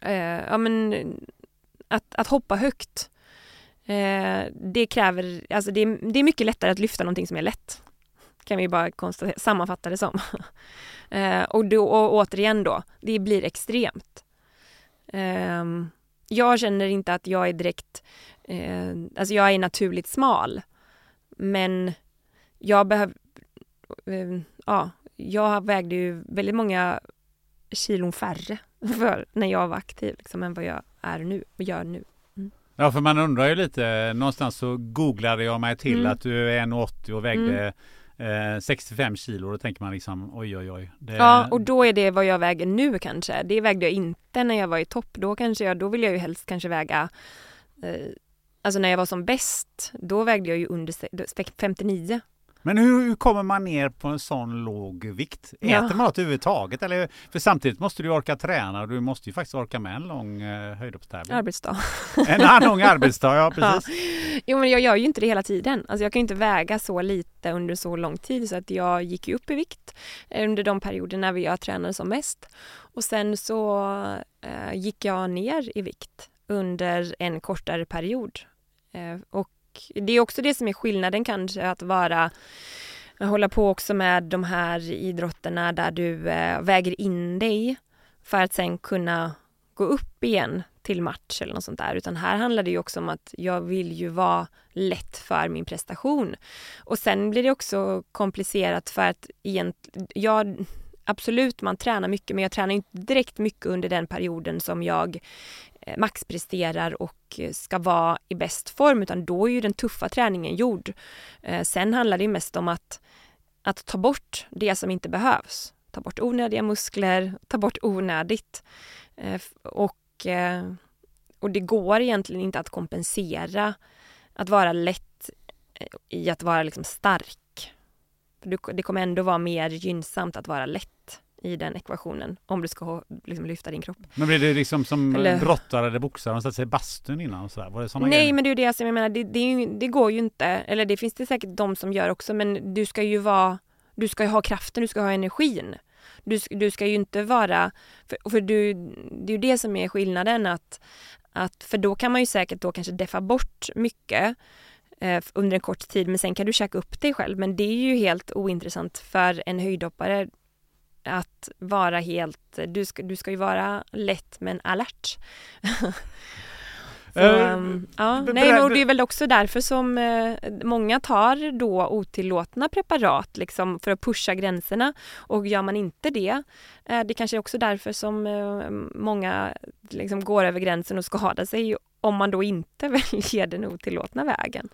eh, ja men att, att hoppa högt Eh, det kräver, alltså det, är- det är mycket lättare att lyfta någonting som är lätt. Kan vi bara konstatera, sammanfatta det som. eh, och, då, och återigen då, det blir extremt. Ehm, jag känner inte att jag är direkt, eh, alltså jag är naturligt smal. Men jag behöver, eh, ja, jag vägde ju väldigt många kilon färre för när jag var aktiv liksom, än vad jag är nu och gör nu. Ja, för man undrar ju lite. Någonstans så googlade jag mig till Mm. att du är 1,80 och vägde eh, 65 kilo. Då tänker man liksom oj, oj, oj. Det, Ja, och då är det vad jag väger nu kanske. Det vägde jag inte när jag var i topp. Då kanske jag, då vill jag ju helst kanske väga eh, Alltså när jag var som bäst, då vägde jag ju under 59. Men hur, hur kommer man ner på en sån låg vikt? Äter Ja. man något överhuvudtaget? Eller, för samtidigt måste du orka träna och du måste ju faktiskt orka med en lång eh, höjdhoppstävling. Arbetsdag. En lång arbetsdag, ja precis. Jo men jag gör ju inte det hela tiden. Alltså jag kan ju inte väga så lite under så lång tid så att jag gick ju upp i vikt eh, under de perioderna när jag tränade som mest. Och sen så eh, gick jag ner i vikt under en kortare period. Eh, och det är också det som är skillnaden kanske att vara hålla på också med de här idrotterna där du eh, väger in dig för att sen kunna gå upp igen till match eller något sånt där. Utan här handlar det ju också om att jag vill ju vara lätt för min prestation. Och sen blir det också komplicerat för att egentligen, jag, absolut man tränar mycket men jag tränar inte direkt mycket under den perioden som jag Eh, maxpresterar och eh, ska vara i bäst form utan då är ju den tuffa träningen gjord. Eh, sen handlar det mest om att, att ta bort det som inte behövs. Ta bort onödiga muskler, ta bort onödigt. Och, och det går egentligen inte att kompensera att vara lätt i att vara liksom stark. Det kommer ändå vara mer gynnsamt att vara lätt i den ekvationen om du ska ha- liksom lyfta din kropp. Men blir det liksom som Eller- brottare eller boxare? De satte sig i bastun innan och sådär? Var det såna Nej, grejer? men det är ju det som jag menar, det, det, ju, det går ju inte. Eller det finns det säkert de som gör också, men du ska ju vara, du ska ju ha kraften, du ska ha energin. Du, du ska ju inte vara, för, för du, det är ju det som är skillnaden att, att, för då kan man ju säkert då kanske deffa bort mycket eh, under en kort tid, men sen kan du käka upp dig själv. Men det är ju helt ointressant för en höjdhoppare att vara helt, du ska, du ska ju vara lätt men alert. Så, Eh, ehm, ja, be- nej, och det är väl också därför som eh, många tar då otillåtna preparat liksom, för att pusha gränserna. Och gör man inte det, eh, det kanske är också därför som eh, många liksom, går över gränsen och skadar sig om man då inte väljer den otillåtna vägen.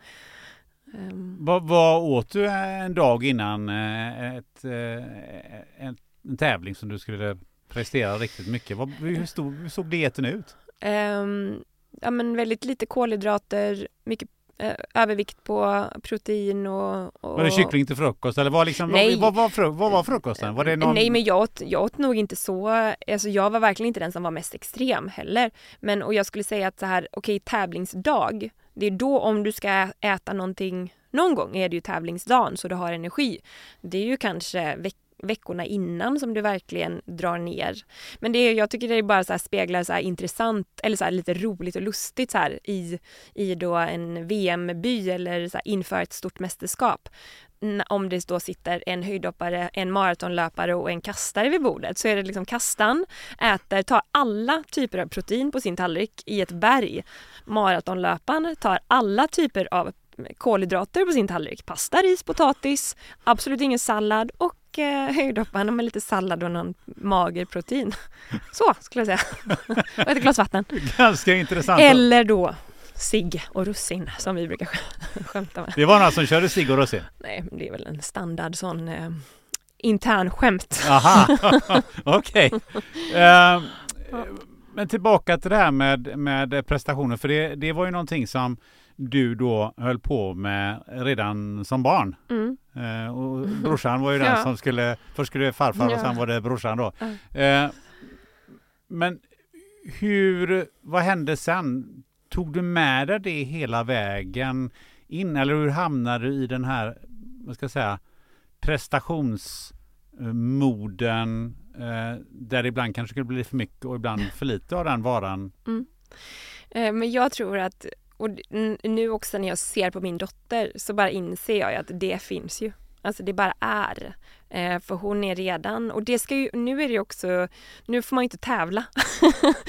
Ehm, Vad, vad åt du en dag innan eh, ett, eh, en, tävling som du skulle prestera riktigt mycket? Vad, hur, stod, hur såg dieten ut? Ehm, ja, men väldigt lite kolhydrater, mycket eh, övervikt på protein och... och Var det kyckling till frukost eller vad, liksom, Nej. vad, vad, var vad var frukosten? Var det någon... Nej, men jag åt, jag åt nog inte så... Alltså jag var verkligen inte den som var mest extrem heller. Men och jag skulle säga att så här, okej, tävlingsdag. Det är då om du ska äta någonting någon gång är det ju tävlingsdagen så du har energi. Det är ju kanske veck veckorna innan som du verkligen drar ner. Men det är, jag tycker det är bara så här speglar så här intressant eller så här lite roligt och lustigt så här i, i då en VM-by eller så här inför ett stort mästerskap. Om det då sitter en höjdhoppare, en maratonlöpare och en kastare vid bordet så är det liksom kastan äter, tar alla typer av protein på sin tallrik i ett berg. Maratonlöparen tar alla typer av kolhydrater på sin tallrik. Pasta, ris, potatis, absolut ingen sallad och höjdhopparen med lite sallad och någon mager protein. Så skulle jag säga. och ett glas vatten. Ganska intressant. Eller då cigg och russin som vi brukar sk- skämta med. Det var någon som körde cigg och russin? Nej, men det är väl en standard sån eh, intern skämt. Aha, okej. Eh, men tillbaka till det här med, med prestationer, för det, det var ju någonting som du då höll på med redan som barn. Mm. Eh, och brorsan var ju den Ja. som skulle, först skulle det farfar och Ja. sen var det brorsan då. Eh, men hur, vad hände sen? Tog du med dig det hela vägen in eller hur hamnade du i den här, vad ska jag säga, prestationsmoden eh, där ibland kanske skulle bli för mycket och ibland för lite av den varan? Eh, Men jag tror att och nu också när jag ser på min dotter så bara inser jag att det finns ju. Alltså det bara är. Eh, för hon är redan, och det ska ju, nu är det ju också, nu får man ju inte tävla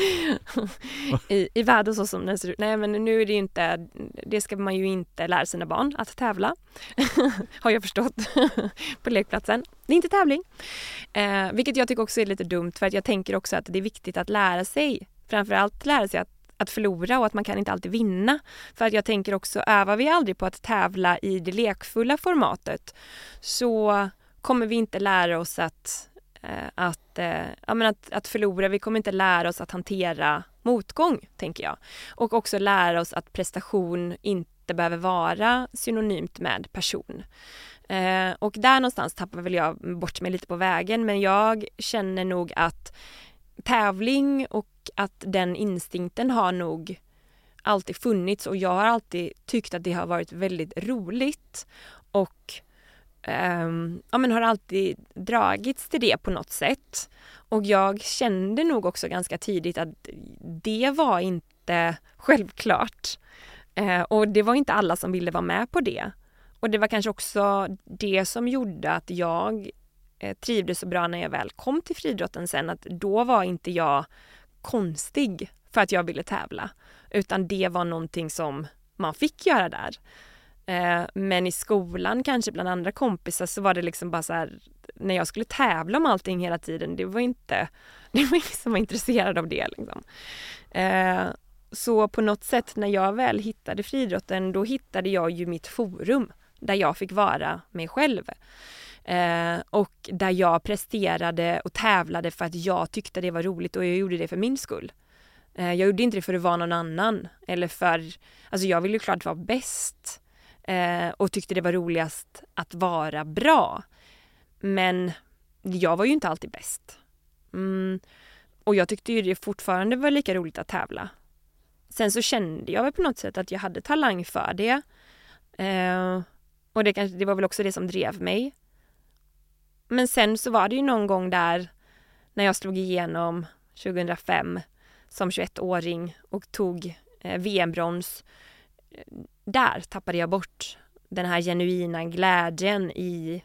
i, i världen så som den ser ut. Nej men nu är det ju inte, det ska man ju inte lära sina barn att tävla. Har jag förstått på lekplatsen. Det är inte tävling. Eh, vilket jag tycker också är lite dumt för att jag tänker också att det är viktigt att lära sig, framförallt lära sig att att förlora och att man kan inte alltid vinna. För att jag tänker också, övar vi aldrig på att tävla i det lekfulla formatet så kommer vi inte lära oss att, eh, att, eh, ja, men att, att förlora. Vi kommer inte lära oss att hantera motgång, tänker jag. Och också lära oss att prestation inte behöver vara synonymt med person. Eh, och där någonstans tappar väl jag bort mig lite på vägen men jag känner nog att tävling och att den instinkten har nog alltid funnits och jag har alltid tyckt att det har varit väldigt roligt och um, ja, men har alltid dragits till det på något sätt. Och jag kände nog också ganska tidigt att det var inte självklart. Uh, och det var inte alla som ville vara med på det. Och det var kanske också det som gjorde att jag Eh, trivdes så bra när jag väl kom till friidrotten sen att då var inte jag konstig för att jag ville tävla utan det var någonting som man fick göra där. Eh, men i skolan kanske bland andra kompisar så var det liksom bara så här när jag skulle tävla om allting hela tiden, det var inte, det var ingen som var intresserad av det liksom. Eh, så på något sätt när jag väl hittade friidrotten, då hittade jag ju mitt forum där jag fick vara mig själv. Eh, och där jag presterade och tävlade för att jag tyckte det var roligt och jag gjorde det för min skull. Eh, jag gjorde inte det för att vara någon annan eller för, alltså jag ville ju klart vara bäst eh, och tyckte det var roligast att vara bra. Men jag var ju inte alltid bäst. Mm. Och jag tyckte ju det fortfarande var lika roligt att tävla. Sen så kände jag väl på något sätt att jag hade talang för det. Eh, och det, kanske, det var väl också det som drev mig. Men sen så var det ju någon gång där när jag slog igenom 2005 som 21-åring och tog eh, VM-brons. Eh, där tappade jag bort den här genuina glädjen i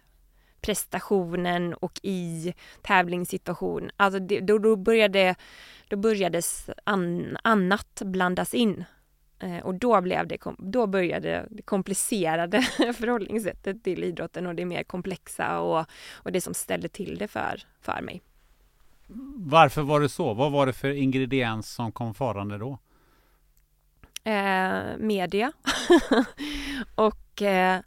prestationen och i tävlingssituation. Alltså det, då, då, började, då började an, annat blandas in. Eh, och då, blev det, då började det komplicerade förhållningssättet till idrotten och det mer komplexa och, och det som ställde till det för, för mig. Varför var det så? Vad var det för ingrediens som kom farande då? Eh, media. och eh,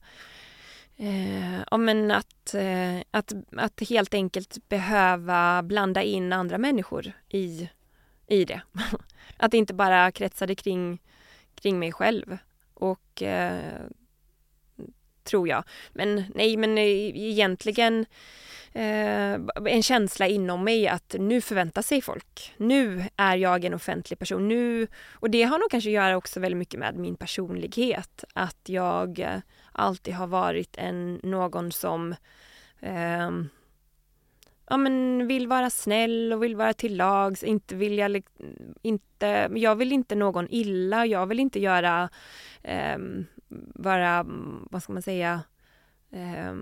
eh, men att, eh, att, att helt enkelt behöva blanda in andra människor i, i det. att det inte bara kretsade kring kring mig själv. Och eh, tror jag. Men nej, men eh, egentligen eh, en känsla inom mig att nu förväntar sig folk. Nu är jag en offentlig person. Nu, och det har nog kanske att göra också väldigt mycket med min personlighet. Att jag eh, alltid har varit en, någon som eh, ja, men vill vara snäll och vill vara till lags. Inte vill jag, inte, jag vill inte någon illa. Jag vill inte göra, eh, vara, vad ska man säga, eh,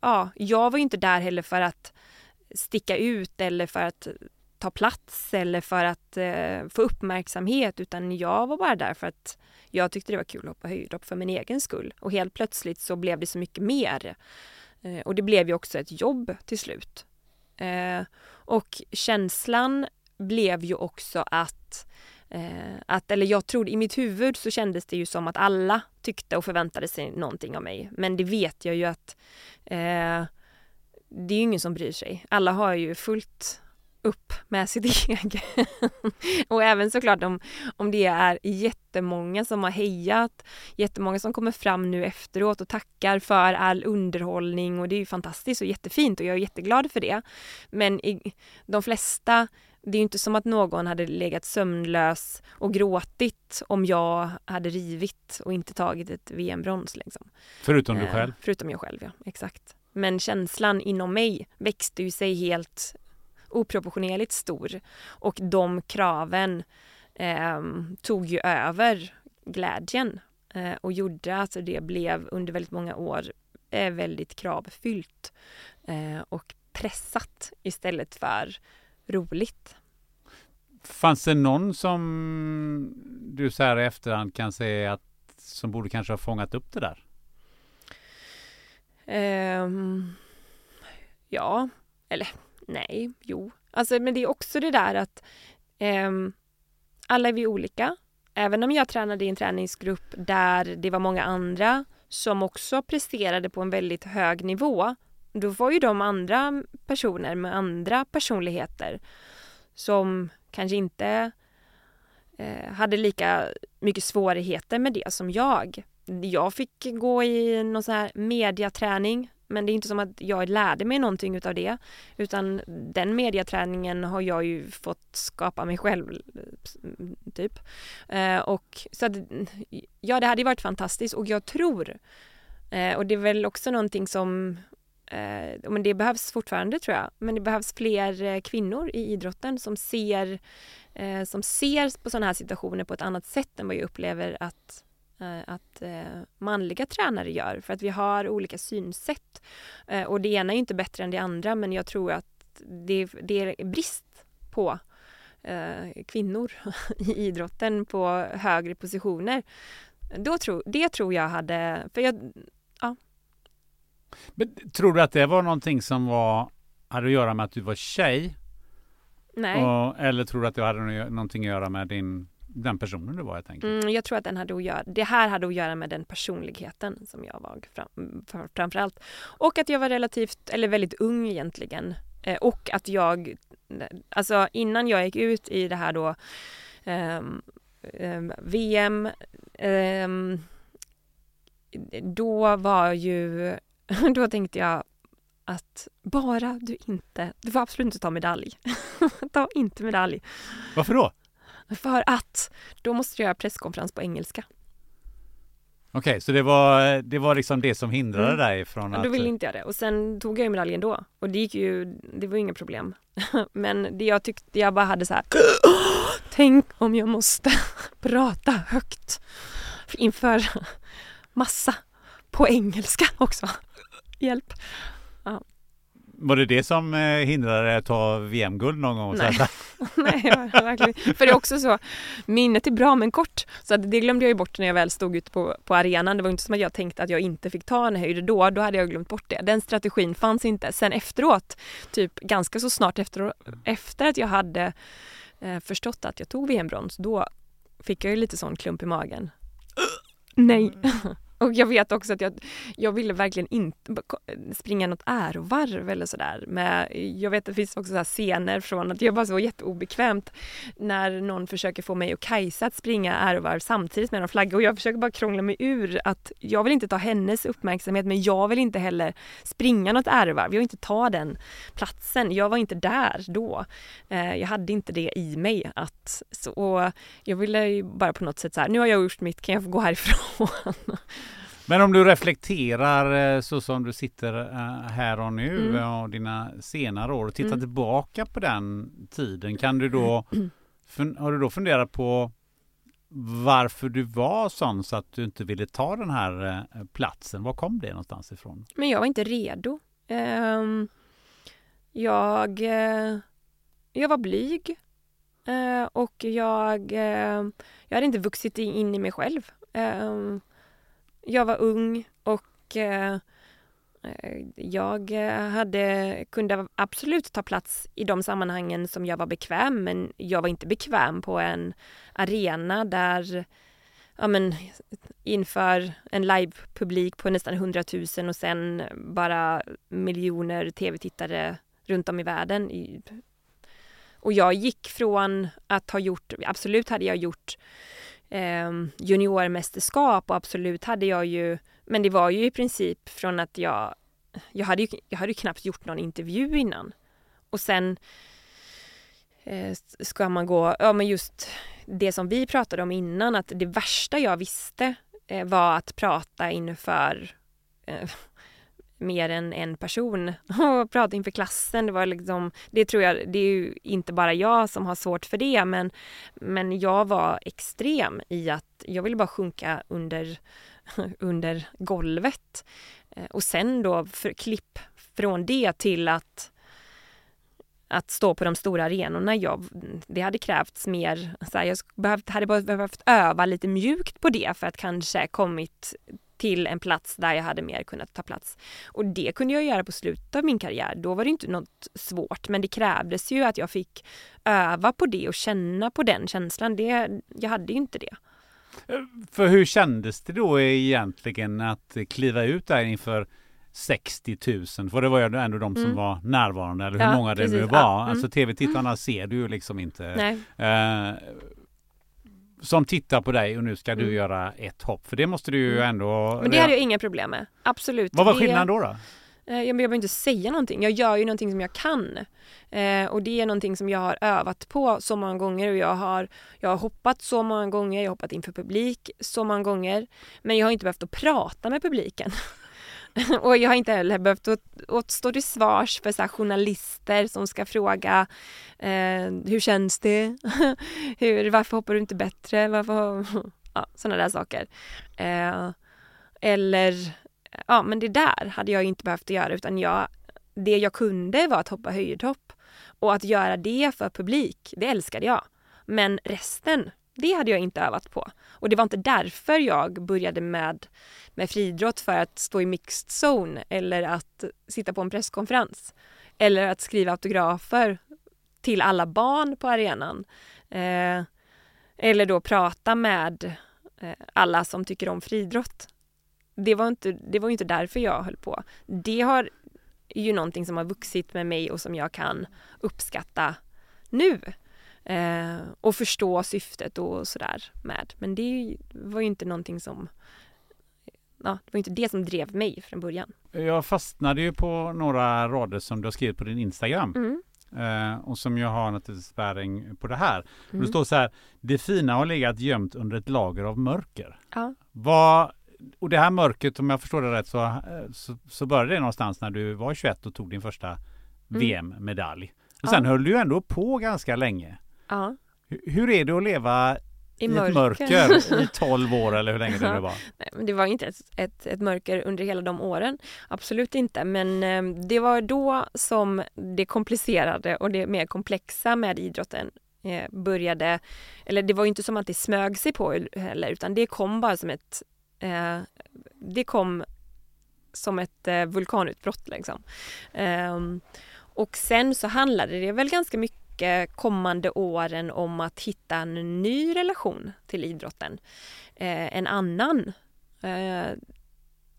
ja, jag var ju inte där heller för att sticka ut eller för att ta plats eller för att eh, få uppmärksamhet utan jag var bara där för att jag tyckte det var kul att hoppa höjdhopp för min egen skull. Och helt plötsligt så blev det så mycket mer. Eh, och det blev ju också ett jobb till slut. Eh, och känslan blev ju också att eh, att, eller jag trodde, i mitt huvud så kändes det ju som att alla tyckte och förväntade sig någonting av mig. Men det vet jag ju att eh, det är ju ingen som bryr sig. Alla har ju fullt upp med sitt eget. och även såklart om, om det är jättemånga som har hejat, jättemånga som kommer fram nu efteråt och tackar för all underhållning och det är ju fantastiskt och jättefint och jag är jätteglad för det. Men i, de flesta det är ju inte som att någon hade legat sömnlös och gråtit om jag hade rivit och inte tagit ett VM-brons. Liksom. Förutom du eh, själv? Förutom jag själv, ja. Exakt. Men känslan inom mig växte ju sig helt oproportionerligt stor och de kraven eh, tog ju över glädjen eh, och gjorde att det blev under väldigt många år eh, väldigt kravfyllt eh, och pressat istället för roligt. Fanns det någon som du så här i efterhand kan säga att som borde kanske ha fångat upp det där? Um, ja, eller nej, jo. Alltså, men det är också det där att um, alla är vi olika. Även om jag tränade i en träningsgrupp där det var många andra som också presterade på en väldigt hög nivå. Då var ju de andra personer med andra personligheter som kanske inte eh, hade lika mycket svårigheter med det som jag. Jag fick gå i någon sån här mediaträning men det är inte som att jag lärde mig någonting utav det. Utan den mediaträningen har jag ju fått skapa mig själv typ. Eh, och så att, ja det hade varit fantastiskt. Och jag tror eh, och det är väl också någonting som eh, men det behövs fortfarande tror jag, men det behövs fler eh, kvinnor i idrotten som ser, eh, som ser på sådana här situationer på ett annat sätt än vad jag upplever att eh, att eh, manliga tränare gör för att vi har olika synsätt. Eh, och det ena är inte bättre än det andra men jag tror att det, det är brist på kvinnor i idrotten på högre positioner. Då tro, det tror jag hade, för jag, men, tror du att det var någonting som var, hade att göra med att du var tjej? Nej. Och, eller tror du att det hade någonting att göra med din, den personen du var helt enkelt? Mm, jag tror att den hade att göra, det här hade att göra med den personligheten som jag var fram, framförallt. Och att jag var relativt, eller väldigt ung egentligen. Eh, och att jag, alltså innan jag gick ut i det här då eh, eh, VM eh, då var ju Då tänkte jag att bara du inte, du får absolut inte ta medalj. ta inte medalj. Varför då? För att då måste du göra presskonferens på engelska. Okej, okay, så det var, det var liksom det som hindrade mm. dig från att... Då ville inte jag det. Och sen tog jag ju medaljen då. Och det gick ju, det var inga problem. Men det jag tyckte, jag bara hade så här. Tänk om jag måste prata högt inför massa på engelska också. Hjälp. Var det det som eh, hindrade dig att ta VM-guld någon gång? Nej, Nej verkligen För det är också så, minnet är bra men kort. Så det glömde jag ju bort när jag väl stod ute på, på arenan. Det var inte som att jag tänkte att jag inte fick ta en höjd då. Då hade jag glömt bort det. Den strategin fanns inte. Sen efteråt, typ ganska så snart efter, efter att jag hade eh, förstått att jag tog VM-brons, då fick jag ju lite sån klump i magen. Nej! Och jag vet också att jag, jag ville verkligen inte springa något ärovarv eller sådär. Men jag vet att det finns också så scener från att jag bara så jätteobekvämt när någon försöker få mig och Kajsa att springa ärovarv samtidigt med någon flagga och jag försöker bara krångla mig ur att jag vill inte ta hennes uppmärksamhet men jag vill inte heller springa något ärovarv. Jag vill inte ta den platsen. Jag var inte där då. Eh, jag hade inte det i mig att så jag ville bara på något sätt så här, nu har jag gjort mitt, kan jag få gå härifrån? Men om du reflekterar eh, så som du sitter eh, här och nu mm. och dina senare år och tittar mm. tillbaka på den tiden. Kan du då, har du då funderat på varför du var sån så att du inte ville ta den här eh, platsen? Var kom det någonstans ifrån? Men jag var inte redo. Ehm, jag, jag var blyg och jag, jag hade inte vuxit in i mig själv. Jag var ung och eh, jag eh, hade, kunde absolut ta plats i de sammanhangen som jag var bekväm men jag var inte bekväm på en arena där ja, men, inför en livepublik på nästan 100 000 och sen bara miljoner tv-tittare runt om i världen. Och jag gick från att ha gjort, absolut hade jag gjort eh, juniormästerskap och absolut hade jag ju, men det var ju i princip från att jag, jag hade ju, jag hade ju knappt gjort någon intervju innan. Och sen eh, ska man gå, ja men just det som vi pratade om innan, att det värsta jag visste eh, var att prata inför eh, mer än en person och prata inför klassen. Det var liksom, det tror jag, det är ju inte bara jag som har svårt för det men, men jag var extrem i att jag ville bara sjunka under, under golvet. Eh, och sen då för klipp från det till att att stå på de stora arenorna. Jag, det hade krävts mer, så här, jag behövt, hade behövt öva lite mjukt på det för att kanske kommit till en plats där jag hade mer kunnat ta plats. Och det kunde jag göra på slutet av min karriär. Då var det inte något svårt, men det krävdes ju att jag fick öva på det och känna på den känslan. Det, jag hade ju inte det. För hur kändes det då egentligen att kliva ut där inför 60 000, för det var ju ändå de som mm. var närvarande, eller hur ja, många det precis. nu var. Ja, mm. Alltså tv-tittarna ser du ju liksom inte. Eh, som tittar på dig och nu ska du mm. göra ett hopp, för det måste du ju mm. ändå... Men det hade jag inga problem med, absolut. Vad var skillnaden då? då? Eh, jag behöver inte säga någonting. Jag gör ju någonting som jag kan. Eh, och det är någonting som jag har övat på så många gånger och jag har, jag har hoppat så många gånger, jag har hoppat inför publik så många gånger. Men jag har inte behövt att prata med publiken. och jag har inte heller behövt att, stå till svars för så journalister som ska fråga eh, hur känns det? hur, varför hoppar du inte bättre? Varför? ja, sådana där saker. Eh, eller, ja men det där hade jag inte behövt göra utan jag, det jag kunde var att hoppa höjdhopp. Och att göra det för publik, det älskade jag. Men resten, det hade jag inte övat på. Och det var inte därför jag började med, med friidrott för att stå i mixed zone eller att sitta på en presskonferens. Eller att skriva autografer till alla barn på arenan. Eh, eller då prata med eh, alla som tycker om friidrott. Det var, inte, det var inte därför jag höll på. Det har ju någonting som har vuxit med mig och som jag kan uppskatta nu. Eh, och förstå syftet och sådär med. Men det var ju inte någonting som Ja, det var inte det som drev mig från början. Jag fastnade ju på några rader som du har skrivit på din Instagram. Mm. Eh, och som jag har naturligtvis bäring på det här. Mm. Det står så här. Det fina har legat gömt under ett lager av mörker. Ja. Vad, och det här mörkret, om jag förstår det rätt, så, eh, så, så började det någonstans när du var 21 och tog din första mm. VM-medalj. Och sen ja. höll du ändå på ganska länge. Ja. Hur är det att leva i, i mörker. ett mörker i 12 år eller hur länge det nu var? Nej, men det var inte ett, ett, ett, mörker under hela de åren. Absolut inte. Men eh, det var då som det komplicerade och det mer komplexa med idrotten eh, började. Eller det var inte som att det smög sig på heller utan det kom bara som ett eh, Det kom som ett eh, vulkanutbrott liksom. Ehm, och sen så handlade det väl ganska mycket Eh, kommande åren om att hitta en ny relation till idrotten. Eh, en annan. Eh,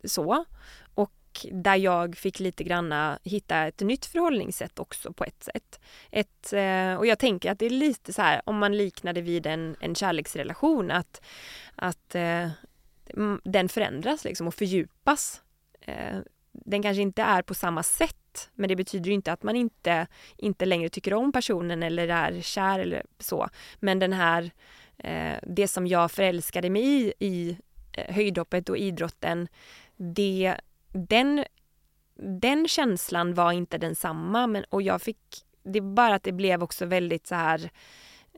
så. Och där jag fick lite granna hitta ett nytt förhållningssätt också på ett sätt. Ett, eh, och jag tänker att det är lite så här om man liknar det vid en, en kärleksrelation att, att eh, den förändras liksom och fördjupas. Eh, den kanske inte är på samma sätt men det betyder inte att man inte, inte längre tycker om personen eller är kär eller så. Men den här, eh, det som jag förälskade mig i, i eh, höjdhoppet och idrotten, det, den, den känslan var inte densamma men, och jag fick, det var bara att det blev också väldigt så här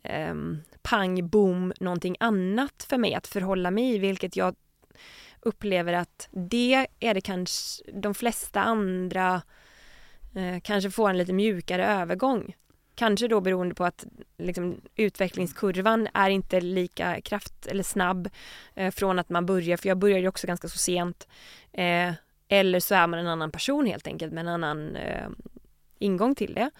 eh, pang, boom, någonting annat för mig att förhålla mig i, vilket jag upplever att det är det kanske de flesta andra eh, kanske får en lite mjukare övergång. Kanske då beroende på att liksom, utvecklingskurvan är inte lika kraft eller snabb eh, från att man börjar, för jag började också ganska så sent. Eh, eller så är man en annan person helt enkelt med en annan eh, ingång till det.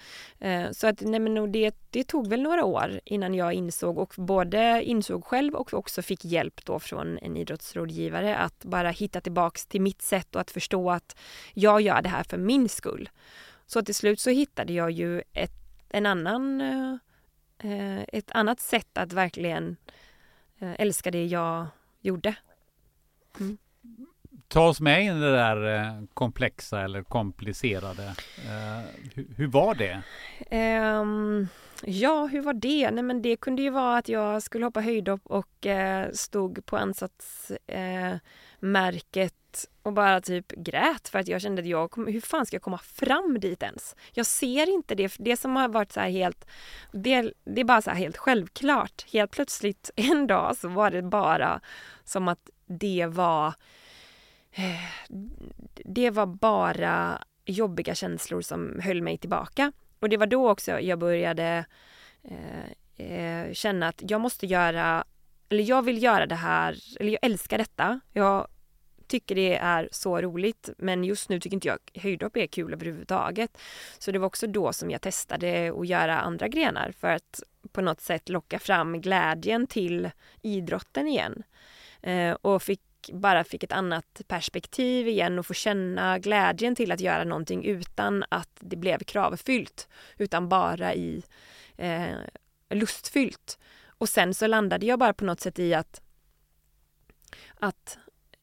Eh, så att nej men det, det tog väl några år innan jag insåg och både insåg själv och också fick hjälp då från en idrottsrådgivare att bara hitta tillbaks till mitt sätt och att förstå att jag gör det här för min skull. Så till slut så hittade jag ju ett, en annan, eh, eh, ett annat sätt att verkligen älska det jag gjorde. Mm ta oss med in i det där eh, komplexa eller komplicerade. Eh, uh, hur, hur, var det? Um, ja, hur var det? Nej, men det kunde ju vara att jag skulle hoppa höjdhopp och uh, stod på ansatsmärket eh, uh, och bara typ grät för att jag kände att jag, kom, hur fan ska jag komma fram dit ens? Jag ser inte det, det som har varit så här helt, det, det är bara så här helt självklart. Helt plötsligt en dag så var det bara som att det var, det var bara jobbiga känslor som höll mig tillbaka. Och det var då också jag började eh, eh, känna att jag måste göra, eller jag vill göra det här, eller jag älskar detta. Jag tycker det är så roligt men just nu tycker inte jag höjdhopp är kul överhuvudtaget. Så det var också då som jag testade att göra andra grenar för att på något sätt locka fram glädjen till idrotten igen. Eh, och fick bara fick ett annat perspektiv igen och få känna glädjen till att göra någonting utan att det blev kravfyllt. Utan bara i eh, lustfyllt. Och sen så landade jag bara på något sätt i att att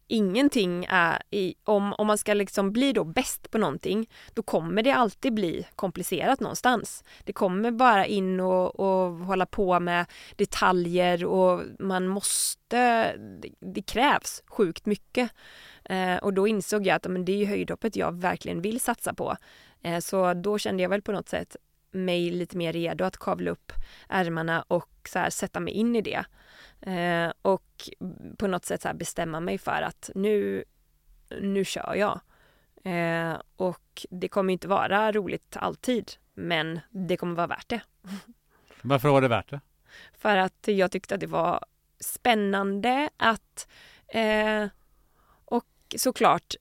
ingenting är i, om, om man ska liksom bli då bäst på någonting, då kommer det alltid bli komplicerat någonstans. Det kommer bara in och, och hålla på med detaljer och man måste, det, det krävs sjukt mycket. Eh, och då insåg jag att men det är ju höjdhoppet jag verkligen vill satsa på. Eh, så då kände jag väl på något sätt mig lite mer redo att kavla upp ärmarna och så här, sätta mig in i det. Eh, och på något sätt så bestämma mig för att nu, nu kör jag. Eh, och det kommer inte vara roligt alltid, men det kommer vara värt det. Varför var det värt det? För att jag tyckte att det var spännande att eh, och såklart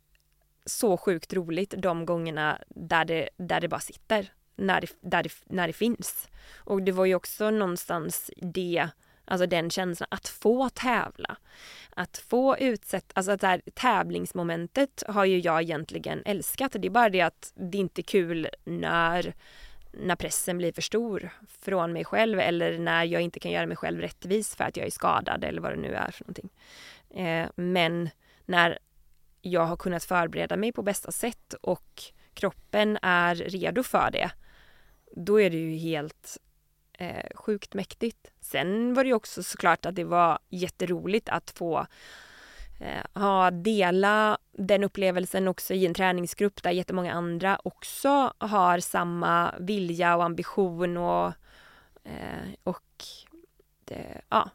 så sjukt roligt de gångerna där det, där det bara sitter. När det, där det, när det finns. Och det var ju också någonstans det Alltså den känslan att få tävla. Att få utsätta, alltså det här tävlingsmomentet har ju jag egentligen älskat. Det är bara det att det inte är kul när, när pressen blir för stor från mig själv eller när jag inte kan göra mig själv rättvis för att jag är skadad eller vad det nu är för någonting. Eh, men när jag har kunnat förbereda mig på bästa sätt och kroppen är redo för det, då är det ju helt eh, sjukt mäktigt. Sen var det ju också såklart att det var jätteroligt att få eh, ha, dela den upplevelsen också i en träningsgrupp där jättemånga andra också har samma vilja och ambition och, eh, och det, ja,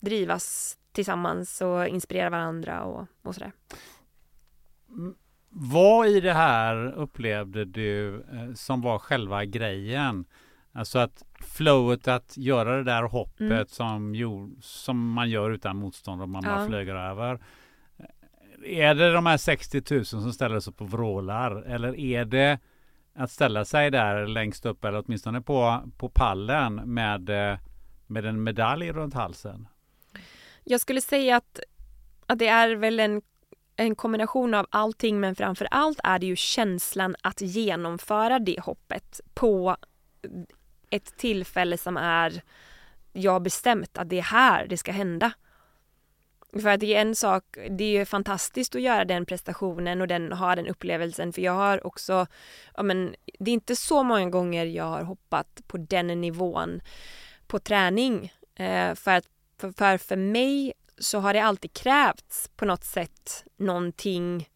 drivas tillsammans och inspirera varandra och, och sådär. Mm. Vad i det här upplevde du eh, som var själva grejen? Alltså att flowet att göra det där hoppet mm. som, som man gör utan motstånd om man ja. bara flyger över. Är det de här 60 000 som ställer sig och vrålar eller är det att ställa sig där längst upp eller åtminstone på, på pallen med, med en medalj runt halsen? Jag skulle säga att, att det är väl en en kombination av allting men framför allt är det ju känslan att genomföra det hoppet på ett tillfälle som är jag har bestämt att det är här det ska hända. För att det är en sak, det är ju fantastiskt att göra den prestationen och den, ha den upplevelsen för jag har också, ja men det är inte så många gånger jag har hoppat på den nivån på träning. Eh, för att för, för, för mig så har det alltid krävts på något sätt någonting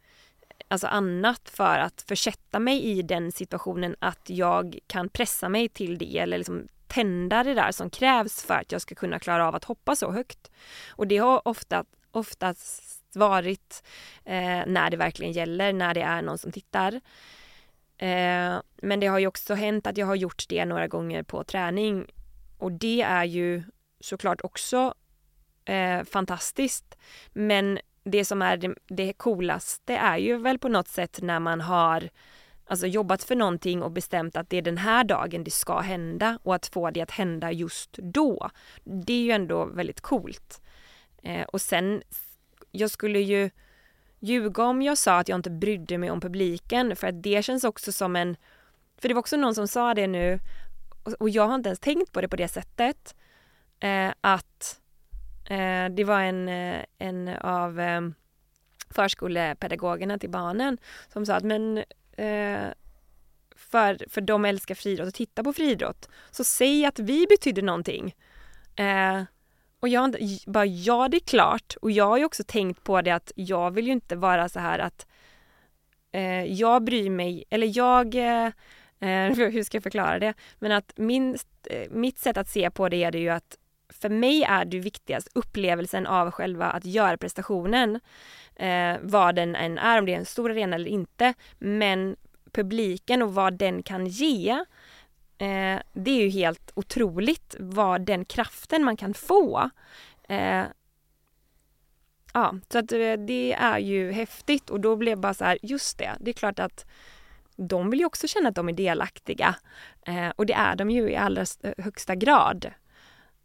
alltså annat för att försätta mig i den situationen att jag kan pressa mig till det eller liksom tända det där som krävs för att jag ska kunna klara av att hoppa så högt. Och det har ofta, oftast varit eh, när det verkligen gäller, när det är någon som tittar. Eh, men det har ju också hänt att jag har gjort det några gånger på träning och det är ju såklart också eh, fantastiskt. Men det som är det, det coolaste är ju väl på något sätt när man har alltså jobbat för någonting och bestämt att det är den här dagen det ska hända och att få det att hända just då. Det är ju ändå väldigt coolt. Eh, och sen, jag skulle ju ljuga om jag sa att jag inte brydde mig om publiken för att det känns också som en, för det var också någon som sa det nu och jag har inte ens tänkt på det på det sättet, eh, att Eh, det var en, eh, en av eh, förskolepedagogerna till barnen som sa att men eh, för, för de älskar friidrott och tittar på friidrott så säg att vi betydde någonting. Och jag bara ja det är klart och jag har ju också tänkt på det att jag vill ju inte vara så här att eh, jag bryr mig, eller jag eh, hur ska jag förklara det? Men att min, mitt sätt att se på det är det ju att för mig är det viktigast upplevelsen av själva att göra prestationen. Eh, vad den än är, om det är en stor arena eller inte. Men publiken och vad den kan ge. Eh, det är ju helt otroligt vad den kraften man kan få. Eh, ja, så att eh, det är ju häftigt och då blev jag bara så här, just det, det är klart att de vill ju också känna att de är delaktiga. Eh, och det är de ju i allra högsta grad.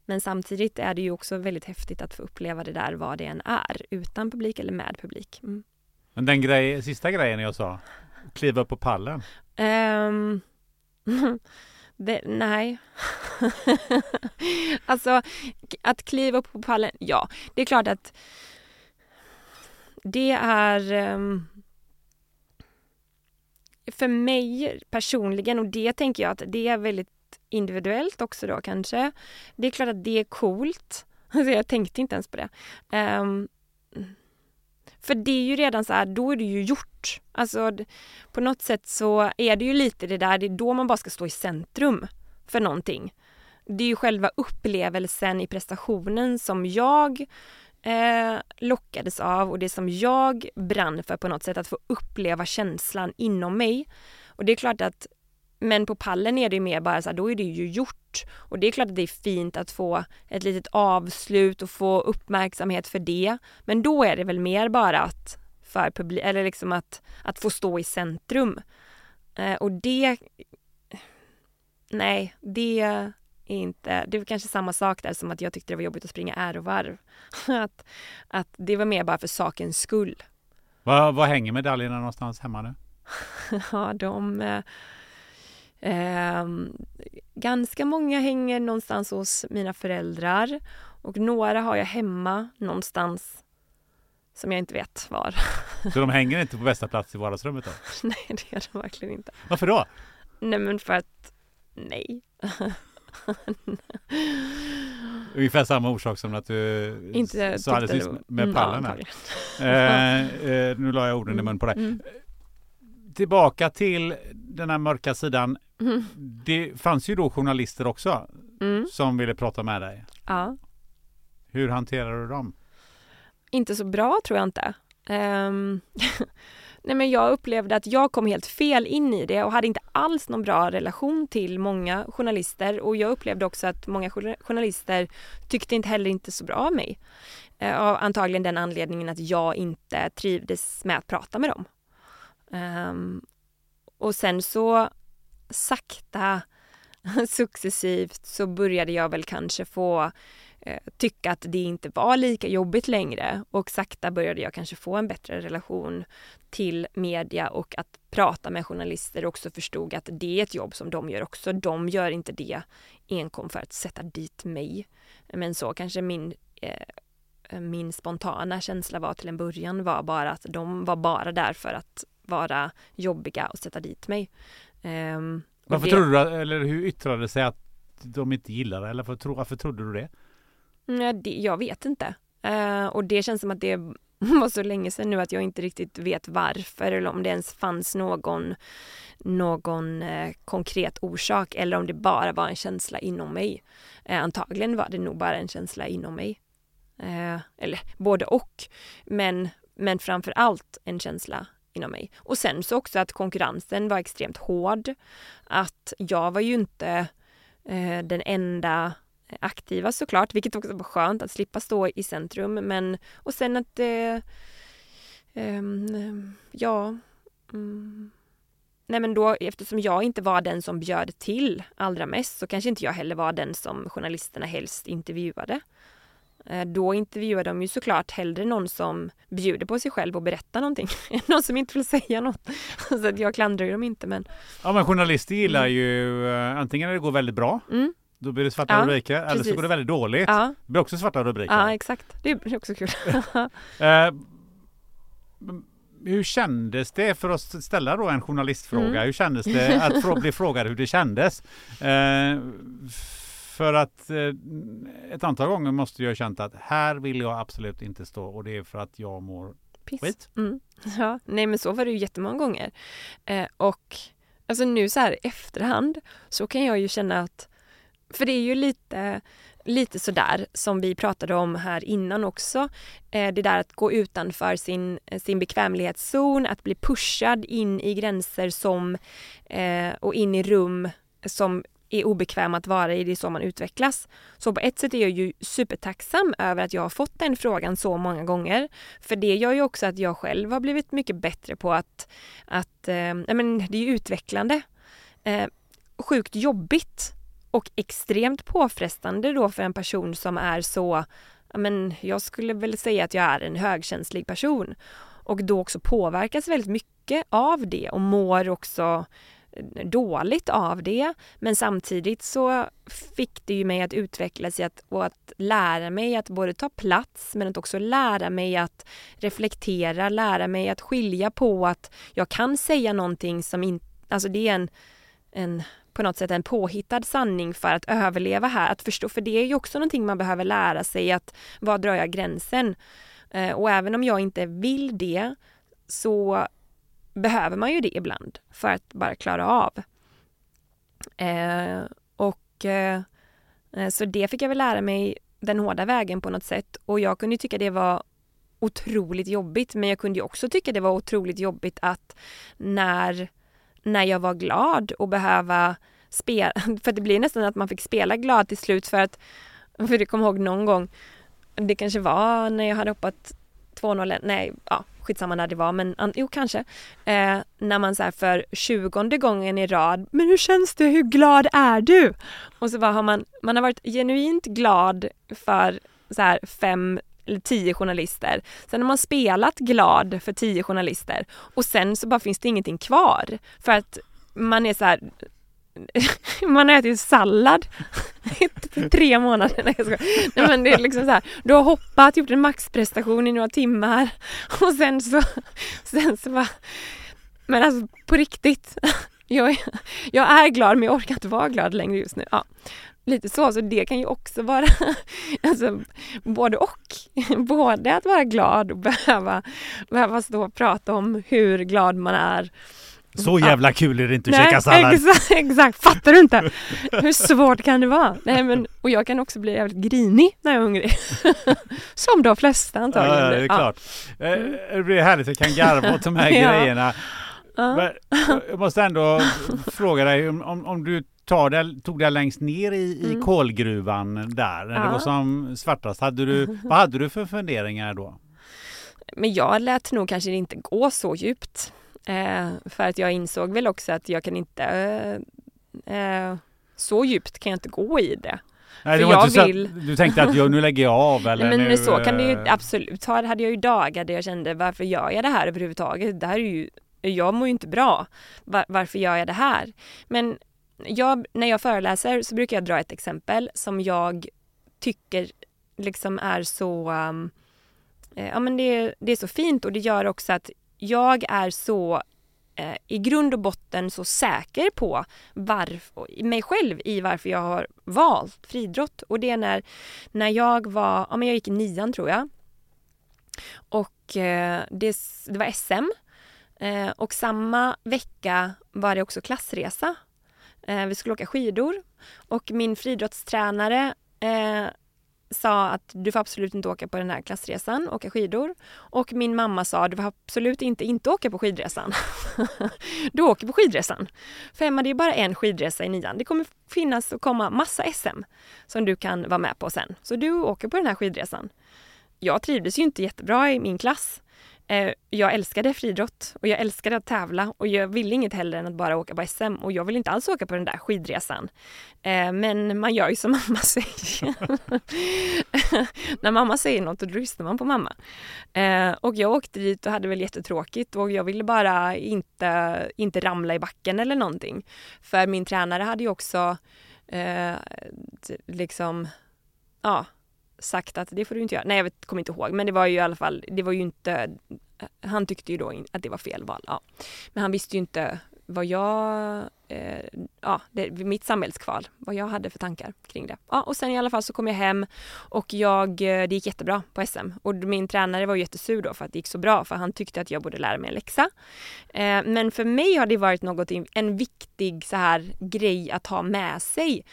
Men samtidigt är det ju också väldigt häftigt att få uppleva det där vad det än är, utan publik eller med publik. Mm. Men den grej, sista grejen jag sa, kliva upp på pallen? Um, det, nej. alltså, att kliva upp på pallen, ja, det är klart att det är um, för mig personligen, och det tänker jag att det är väldigt individuellt också då kanske. Det är klart att det är coolt. Alltså jag tänkte inte ens på det. Um, för det är ju redan så här, då är det ju gjort. Alltså på något sätt så är det ju lite det där, det är då man bara ska stå i centrum för någonting. Det är ju själva upplevelsen i prestationen som jag eh, lockades av och det som jag brann för på något sätt, att få uppleva känslan inom mig. Och det är klart att men på pallen är det mer bara så här, då är det ju gjort. Och det är klart att det är fint att få ett litet avslut och få uppmärksamhet för det. Men då är det väl mer bara att för publik, eller liksom att, att få stå i centrum. Eh, och det... Nej, det är inte... Det är kanske samma sak där som att jag tyckte det var jobbigt att springa ärovarv. att, att det var mer bara för sakens skull. Vad, vad hänger medaljerna någonstans hemma nu? ja, de... Eh, Eh, ganska många hänger någonstans hos mina föräldrar och några har jag hemma någonstans som jag inte vet var. Så de hänger inte på bästa plats i vardagsrummet då? nej, det gör de verkligen inte. Varför då? Nej, men för att nej. Ungefär samma orsak som att du inte sa alldeles nyss med pallen här. eh, eh, nu la jag orden i mun på dig. Mm tillbaka till den här mörka sidan. Mm. Det fanns ju då journalister också mm. som ville prata med dig. Ja. Hur hanterar du dem? Inte så bra tror jag inte. Um, nej men jag upplevde att jag kom helt fel in i det och hade inte alls någon bra relation till många journalister och jag upplevde också att många journalister tyckte inte heller inte så bra om mig. Uh, av antagligen den anledningen att jag inte trivdes med att prata med dem. Um, och sen så sakta, successivt så började jag väl kanske få eh, tycka att det inte var lika jobbigt längre och sakta började jag kanske få en bättre relation till media och att prata med journalister och också förstod att det är ett jobb som de gör också. De gör inte det enkom för att sätta dit mig. Men så kanske min eh, min spontana känsla var till en början var bara att de var bara där för att vara jobbiga och sätta dit mig. Um, varför det... trodde du, eller hur yttrade det sig att de inte gillade det? Eller varför, varför trodde du det? Mm, det jag vet inte. Uh, och det känns som att det var så länge sedan nu att jag inte riktigt vet varför eller om det ens fanns någon, någon eh, konkret orsak eller om det bara var en känsla inom mig. Eh, antagligen var det nog bara en känsla inom mig. Eh, eller både och. Men, men framför allt en känsla inom mig. Och sen så också att konkurrensen var extremt hård. Att jag var ju inte eh, den enda eh, aktiva såklart, vilket också var skönt att slippa stå i centrum. Men och sen att eh, eh, ja mm, Nej men då eftersom jag inte var den som bjöd till allra mest så kanske inte jag heller var den som journalisterna helst intervjuade. Eh, då intervjuar de ju såklart hellre någon som bjuder på sig själv och berättar någonting än någon som inte vill säga något. Så att jag klandrar ju dem inte men... Ja men journalister gillar mm. ju uh, antingen när det går väldigt bra mm. Då blir det svarta ja, rubriker eller så går det väldigt dåligt. Ja. Det blir också svarta rubriker. Ja exakt, det är också kul. uh, hur kändes det, för att ställa då en journalistfråga, mm. hur kändes det att bli frågad hur det kändes? Uh, för att eh, ett antal gånger måste jag ha känt att här vill jag absolut inte stå och det är för att jag mår Piss. skit. Mm. Ja, nej men så var det ju jättemånga gånger. Eh, och alltså nu så här i efterhand så kan jag ju känna att, för det är ju lite, lite sådär som vi pratade om här innan också. Eh, det där att gå utanför sin, sin bekvämlighetszon, att bli pushad in i gränser som, eh, och in i rum som är obekväm att vara i, det är så man utvecklas. Så på ett sätt är jag ju supertacksam över att jag har fått den frågan så många gånger. För det gör ju också att jag själv har blivit mycket bättre på att, att eh, men det är ju utvecklande. Eh, sjukt jobbigt och extremt påfrestande då för en person som är så, men jag skulle väl säga att jag är en högkänslig person och då också påverkas väldigt mycket av det och mår också dåligt av det. Men samtidigt så fick det ju mig att utvecklas i att, och att lära mig att både ta plats men att också lära mig att reflektera, lära mig att skilja på att jag kan säga någonting som inte, alltså det är en, en på något sätt en påhittad sanning för att överleva här, att förstå, för det är ju också någonting man behöver lära sig att var drar jag gränsen? Eh, och även om jag inte vill det så behöver man ju det ibland för att bara klara av. Eh, och eh, så det fick jag väl lära mig den hårda vägen på något sätt och jag kunde tycka det var otroligt jobbigt men jag kunde också tycka det var otroligt jobbigt att när, när jag var glad och behöva spela, för det blir nästan att man fick spela glad till slut för att, för jag kommer ihåg någon gång, det kanske var när jag hade hoppat 2-0, nej, ja, skitsamma när det var, men jo kanske. Eh, när man så för tjugonde gången i rad, men hur känns det, hur glad är du? Och så bara har man, man har varit genuint glad för så här fem eller tio journalister. Sen har man spelat glad för tio journalister och sen så bara finns det ingenting kvar. För att man är så här, man har ätit sallad i tre månader. Nej, jag Nej, men det är liksom så här, du har hoppat, gjort en maxprestation i några timmar och sen så, sen så bara, men alltså på riktigt. Jag är, jag är glad men jag orkar inte vara glad längre just nu. Ja, lite så, så det kan ju också vara alltså, både och. Både att vara glad och behöva, behöva stå och prata om hur glad man är så jävla kul är det inte att Nej, käka sallad. Exakt, exakt, fattar du inte? Hur svårt kan det vara? Nej men, och jag kan också bli jävligt grinig när jag är hungrig. Som de flesta antagligen. Ja, det är klart. Ja. Eh, det blir härligt att kan garva åt de här ja. grejerna. Ja. Jag måste ändå fråga dig om, om, om du tar det, tog det längst ner i, mm. i kolgruvan där, när ja. det var som svartast. Hade du, vad hade du för funderingar då? Men jag lät nog kanske inte gå så djupt. Eh, för att jag insåg väl också att jag kan inte eh, så djupt kan jag inte gå i det. Nej, det var inte vill... så du tänkte att jag, nu lägger jag av eller Nej, men nu, så kan det ju eh, absolut ha. hade jag ju dagar där jag kände varför gör jag det här överhuvudtaget? Det här är ju, jag mår ju inte bra. Var, varför gör jag det här? Men jag, när jag föreläser så brukar jag dra ett exempel som jag tycker liksom är så um, Ja men det, det är så fint och det gör också att jag är så eh, i grund och botten så säker på varf- mig själv i varför jag har valt friidrott. Och det är när, när jag var, ja men jag gick i nian tror jag. Och eh, det, det var SM. Eh, och samma vecka var det också klassresa. Eh, vi skulle åka skidor. Och min friidrottstränare eh, sa att du får absolut inte åka på den här klassresan, åka skidor. Och min mamma sa du får absolut inte inte åka på skidresan. du åker på skidresan. För Emma, det är bara en skidresa i nian. Det kommer finnas och komma massa SM som du kan vara med på sen. Så du åker på den här skidresan. Jag trivdes ju inte jättebra i min klass. Eh, jag älskade friidrott och jag älskade att tävla och jag ville inget hellre än att bara åka på SM och jag vill inte alls åka på den där skidresan. Eh, men man gör ju som mamma säger. När mamma säger något då lyssnar man på mamma. Eh, och jag åkte dit och hade väl jättetråkigt och jag ville bara inte, inte ramla i backen eller någonting. För min tränare hade ju också eh, liksom, ja, sagt att det får du inte göra. Nej, jag vet, kommer inte ihåg, men det var ju i alla fall, det var ju inte, eh, han tyckte ju då att det var fel val. Ja. Men han visste ju inte vad jag, eh, ja, det, mitt samhällskval, vad jag hade för tankar kring det. Ja, och sen i alla fall så kom jag hem och jag, eh, det gick jättebra på SM. Och min tränare var jättesur då för att det gick så bra, för han tyckte att jag borde lära mig en läxa. Eh, men för mig har det varit något, en viktig så här grej att ha med sig.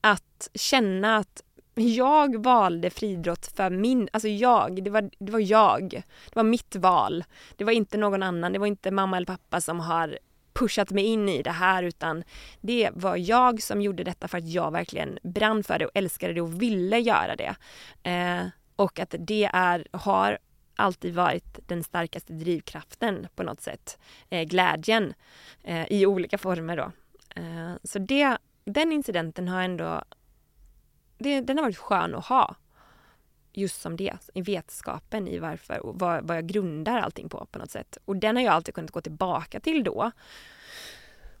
Att känna att jag valde friidrott för min, alltså jag, det var, det var jag. Det var mitt val. Det var inte någon annan, det var inte mamma eller pappa som har pushat mig in i det här utan det var jag som gjorde detta för att jag verkligen brann för det och älskade det och ville göra det. Eh, och att det är, har alltid varit den starkaste drivkraften på något sätt. Eh, glädjen eh, i olika former då. Eh, så det, den incidenten har ändå det, den har varit skön att ha. Just som det, i vetskapen i varför och vad, vad jag grundar allting på på något sätt. Och den har jag alltid kunnat gå tillbaka till då.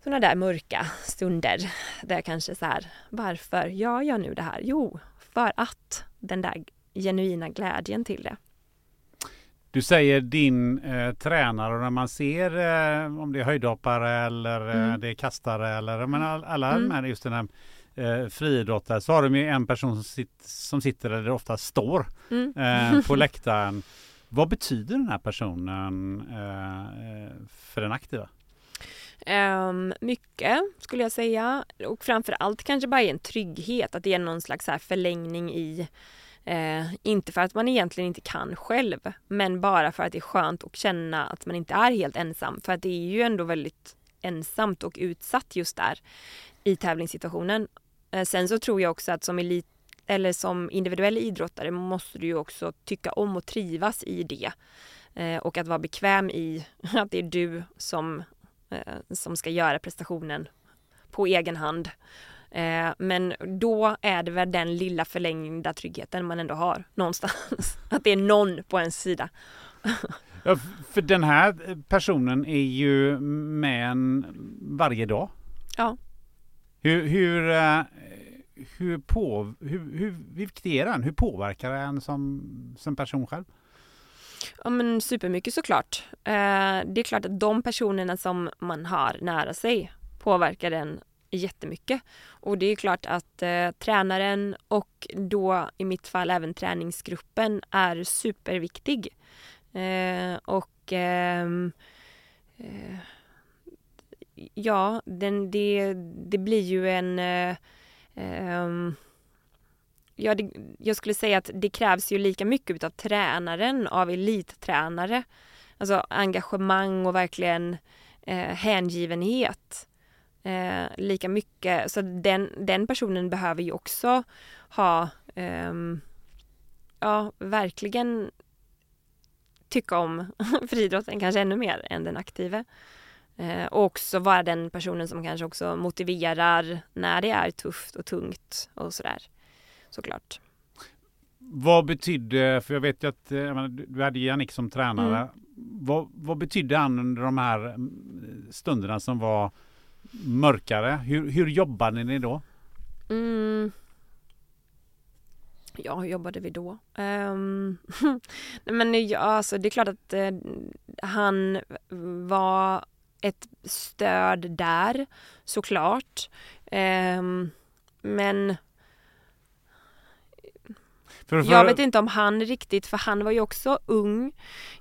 Sådana där mörka stunder där jag kanske så här, varför gör jag nu det här? Jo, för att den där genuina glädjen till det. Du säger din eh, tränare och när man ser eh, om det är höjdhoppare eller eh, mm. det är kastare eller men alla mm. med just den här eh, friidrottare så har de ju en person som, sit, som sitter där det ofta står mm. eh, på läktaren. Vad betyder den här personen eh, för den aktiva? Um, mycket skulle jag säga och framförallt kanske bara en trygghet att det är någon slags här förlängning i eh, inte för att man egentligen inte kan själv men bara för att det är skönt att känna att man inte är helt ensam för att det är ju ändå väldigt ensamt och utsatt just där i tävlingssituationen. Eh, sen så tror jag också att som elit eller som individuell idrottare måste du ju också tycka om och trivas i det. Eh, och att vara bekväm i att det är du som, eh, som ska göra prestationen på egen hand. Men då är det väl den lilla förlängda tryggheten man ändå har någonstans. Att det är någon på ens sida. Ja, för den här personen är ju med en varje dag. Ja. Hur, hur, eh, hur, på, hur, hur viktig är den? Hur påverkar den som, som person själv? Ja men supermycket såklart. Eh, det är klart att de personerna som man har nära sig påverkar den jättemycket. Och det är klart att eh, tränaren och då i mitt fall även träningsgruppen är superviktig. Eh, och ehm, eh, ja, den, det, det blir ju en... Eh, eh, ja, det, jag skulle säga att det krävs ju lika mycket av tränaren, av elittränare. Alltså engagemang och verkligen eh, hängivenhet. Eh, lika mycket. Så den, den personen behöver ju också ha, ehm, ja, verkligen tycka om friidrotten kanske ännu mer än den aktive. Eh, och också vara den personen som kanske också motiverar när det är tufft och tungt och sådär. Såklart. Vad betydde, för jag vet ju att eh, menar, du hade Jannik som tränare. Mm. Vad, vad betydde han under de här mm, stunderna som var mörkare? Hur, hur jobbade ni då? Mm. Ja, hur jobbade vi då? Um, men ja, alltså, det är klart att eh, han var ett stöd där såklart. Um, men för, för... Jag vet inte om han riktigt, för han var ju också ung.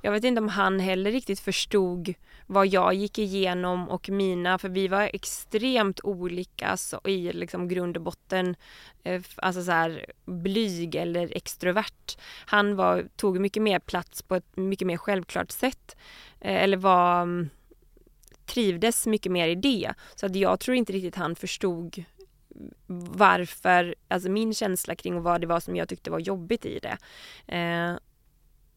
Jag vet inte om han heller riktigt förstod vad jag gick igenom och mina, för vi var extremt olika så, i liksom grund och botten. Eh, alltså så här blyg eller extrovert. Han var, tog mycket mer plats på ett mycket mer självklart sätt. Eh, eller var mm, trivdes mycket mer i det. Så att jag tror inte riktigt han förstod varför, alltså min känsla kring vad det var som jag tyckte var jobbigt i det. Eh,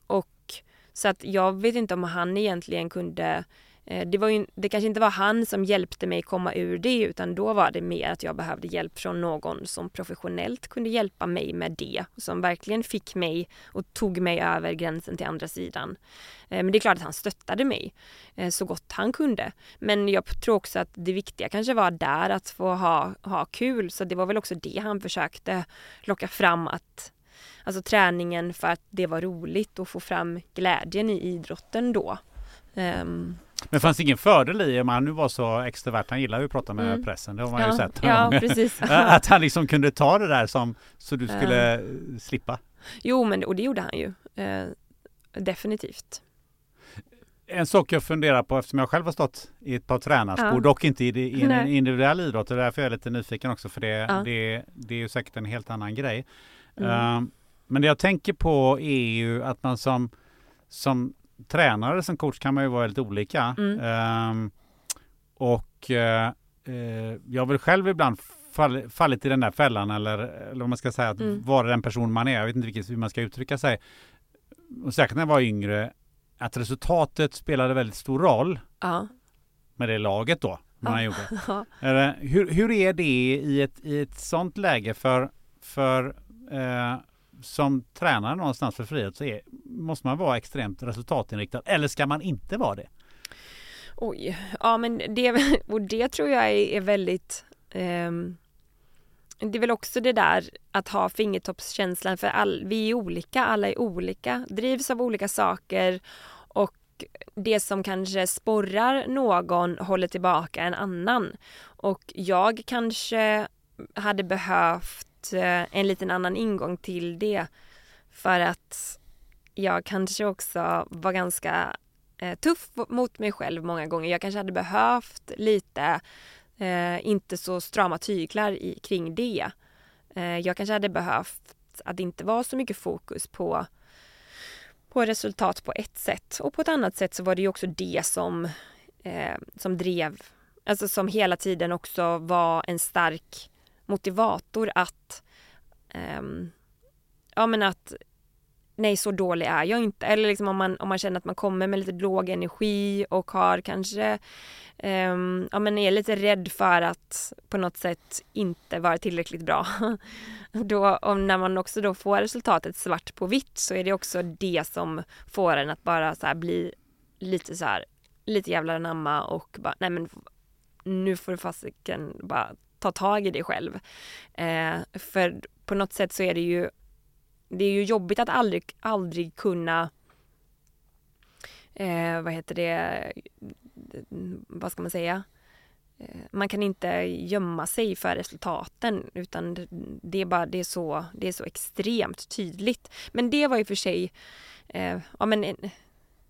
och så att jag vet inte om han egentligen kunde Eh, Eh, det, var ju, det kanske inte var han som hjälpte mig komma ur det utan då var det mer att jag behövde hjälp från någon som professionellt kunde hjälpa mig med det. Som verkligen fick mig och tog mig över gränsen till andra sidan. Eh, men det är klart att han stöttade mig eh, så gott han kunde. Men jag tror också att det viktiga kanske var där att få ha, ha kul. Så det var väl också det han försökte locka fram att Alltså träningen för att det var roligt och få fram glädjen i idrotten då. Um, men fanns ingen fördel i om han nu var så extrovert, han gillar ju att prata med Mm. pressen, det har man ja, ju sett. Ja, precis. att han liksom kunde ta det där som så du skulle eh, slippa. Jo, men och det gjorde han ju. Eh, definitivt. En sak jag funderar på eftersom jag själv har stått i ett par tränarskor, Ja. dock inte i, en individuell idrott, och därför är jag lite nyfiken också för det, Ja. det, det är ju säkert en helt annan grej. Mm. Ehm, men det jag tänker på är ju att man som, som tränare, som coach kan man ju vara väldigt olika. Mm. Ehm, och eh, eh, jag har väl själv ibland fall, fallit i den där fällan eller, eller vad man ska säga, att Mm. vara den person man är. Jag vet inte vilket, hur man ska uttrycka sig. Och säkert när jag var yngre, att resultatet spelade väldigt stor roll Ja. med det laget då. Man Ja. gjorde. Ja. Hur, hur är det i ett, i ett sånt läge för, för eh, som tränare någonstans för frihet så är, måste man vara extremt resultatinriktad eller ska man inte vara det? Oj, ja men det, och det tror jag är, väldigt ehm, det är väl också det där att ha fingertoppskänslan för all, vi är olika, alla är olika, drivs av olika saker och det som kanske sporrar någon håller tillbaka en annan. Och jag kanske hade behövt eh, en liten annan ingång till det för att jag kanske också var ganska eh, tuff mot mig själv många gånger. Jag kanske hade behövt lite, eh, inte så strama tyglar i, kring det. Eh, jag kanske hade behövt att det inte var så mycket fokus på, på resultat på ett sätt. Och på ett annat sätt så var det ju också det som, eh, som drev, alltså som hela tiden också var en stark motivator att ehm, ja men att nej så dålig är jag inte. Eller liksom om man, om man känner att man kommer med lite låg energi och har kanske, ehm, ja men är lite rädd för att på något sätt inte vara tillräckligt bra. då, om när man också då får resultatet svart på vitt så är det också det som får en att bara så här bli lite så här, lite jävlar namma och bara, nej men nu får du fasiken bara ta tag i dig själv. Eh, för på något sätt så är det ju det är ju jobbigt att aldrig, aldrig kunna eh, vad heter det, vad ska man säga? Eh, man kan inte gömma sig för resultaten utan det- är bara det är så, det är så extremt tydligt. Men det var ju för sig, eh, ja men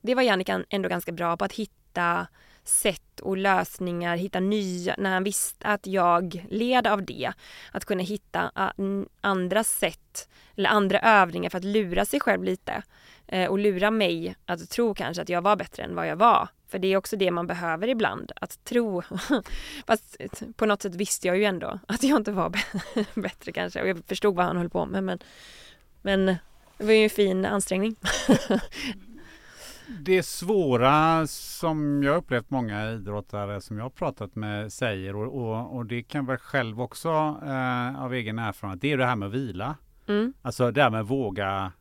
det var Jannica ändå ganska bra på att hitta sätt och lösningar, hitta nya, när han visste att jag led av det. Att kunna hitta ah, andra sätt eller andra övningar för att lura sig själv lite. Eh, och lura mig att tro kanske att jag var bättre än vad jag var. För det är också det man behöver ibland, att tro. Fast eh, på något sätt visste jag ju ändå att jag inte var bättre kanske. Och jag förstod vad han höll på med. Men, men det var ju en fin ansträngning. Det svåra som jag upplevt många idrottare som jag har pratat med säger och, och, och det kan väl själv också eh, av egen erfarenhet, det är det här med vila. Mm. Alltså det här med våga,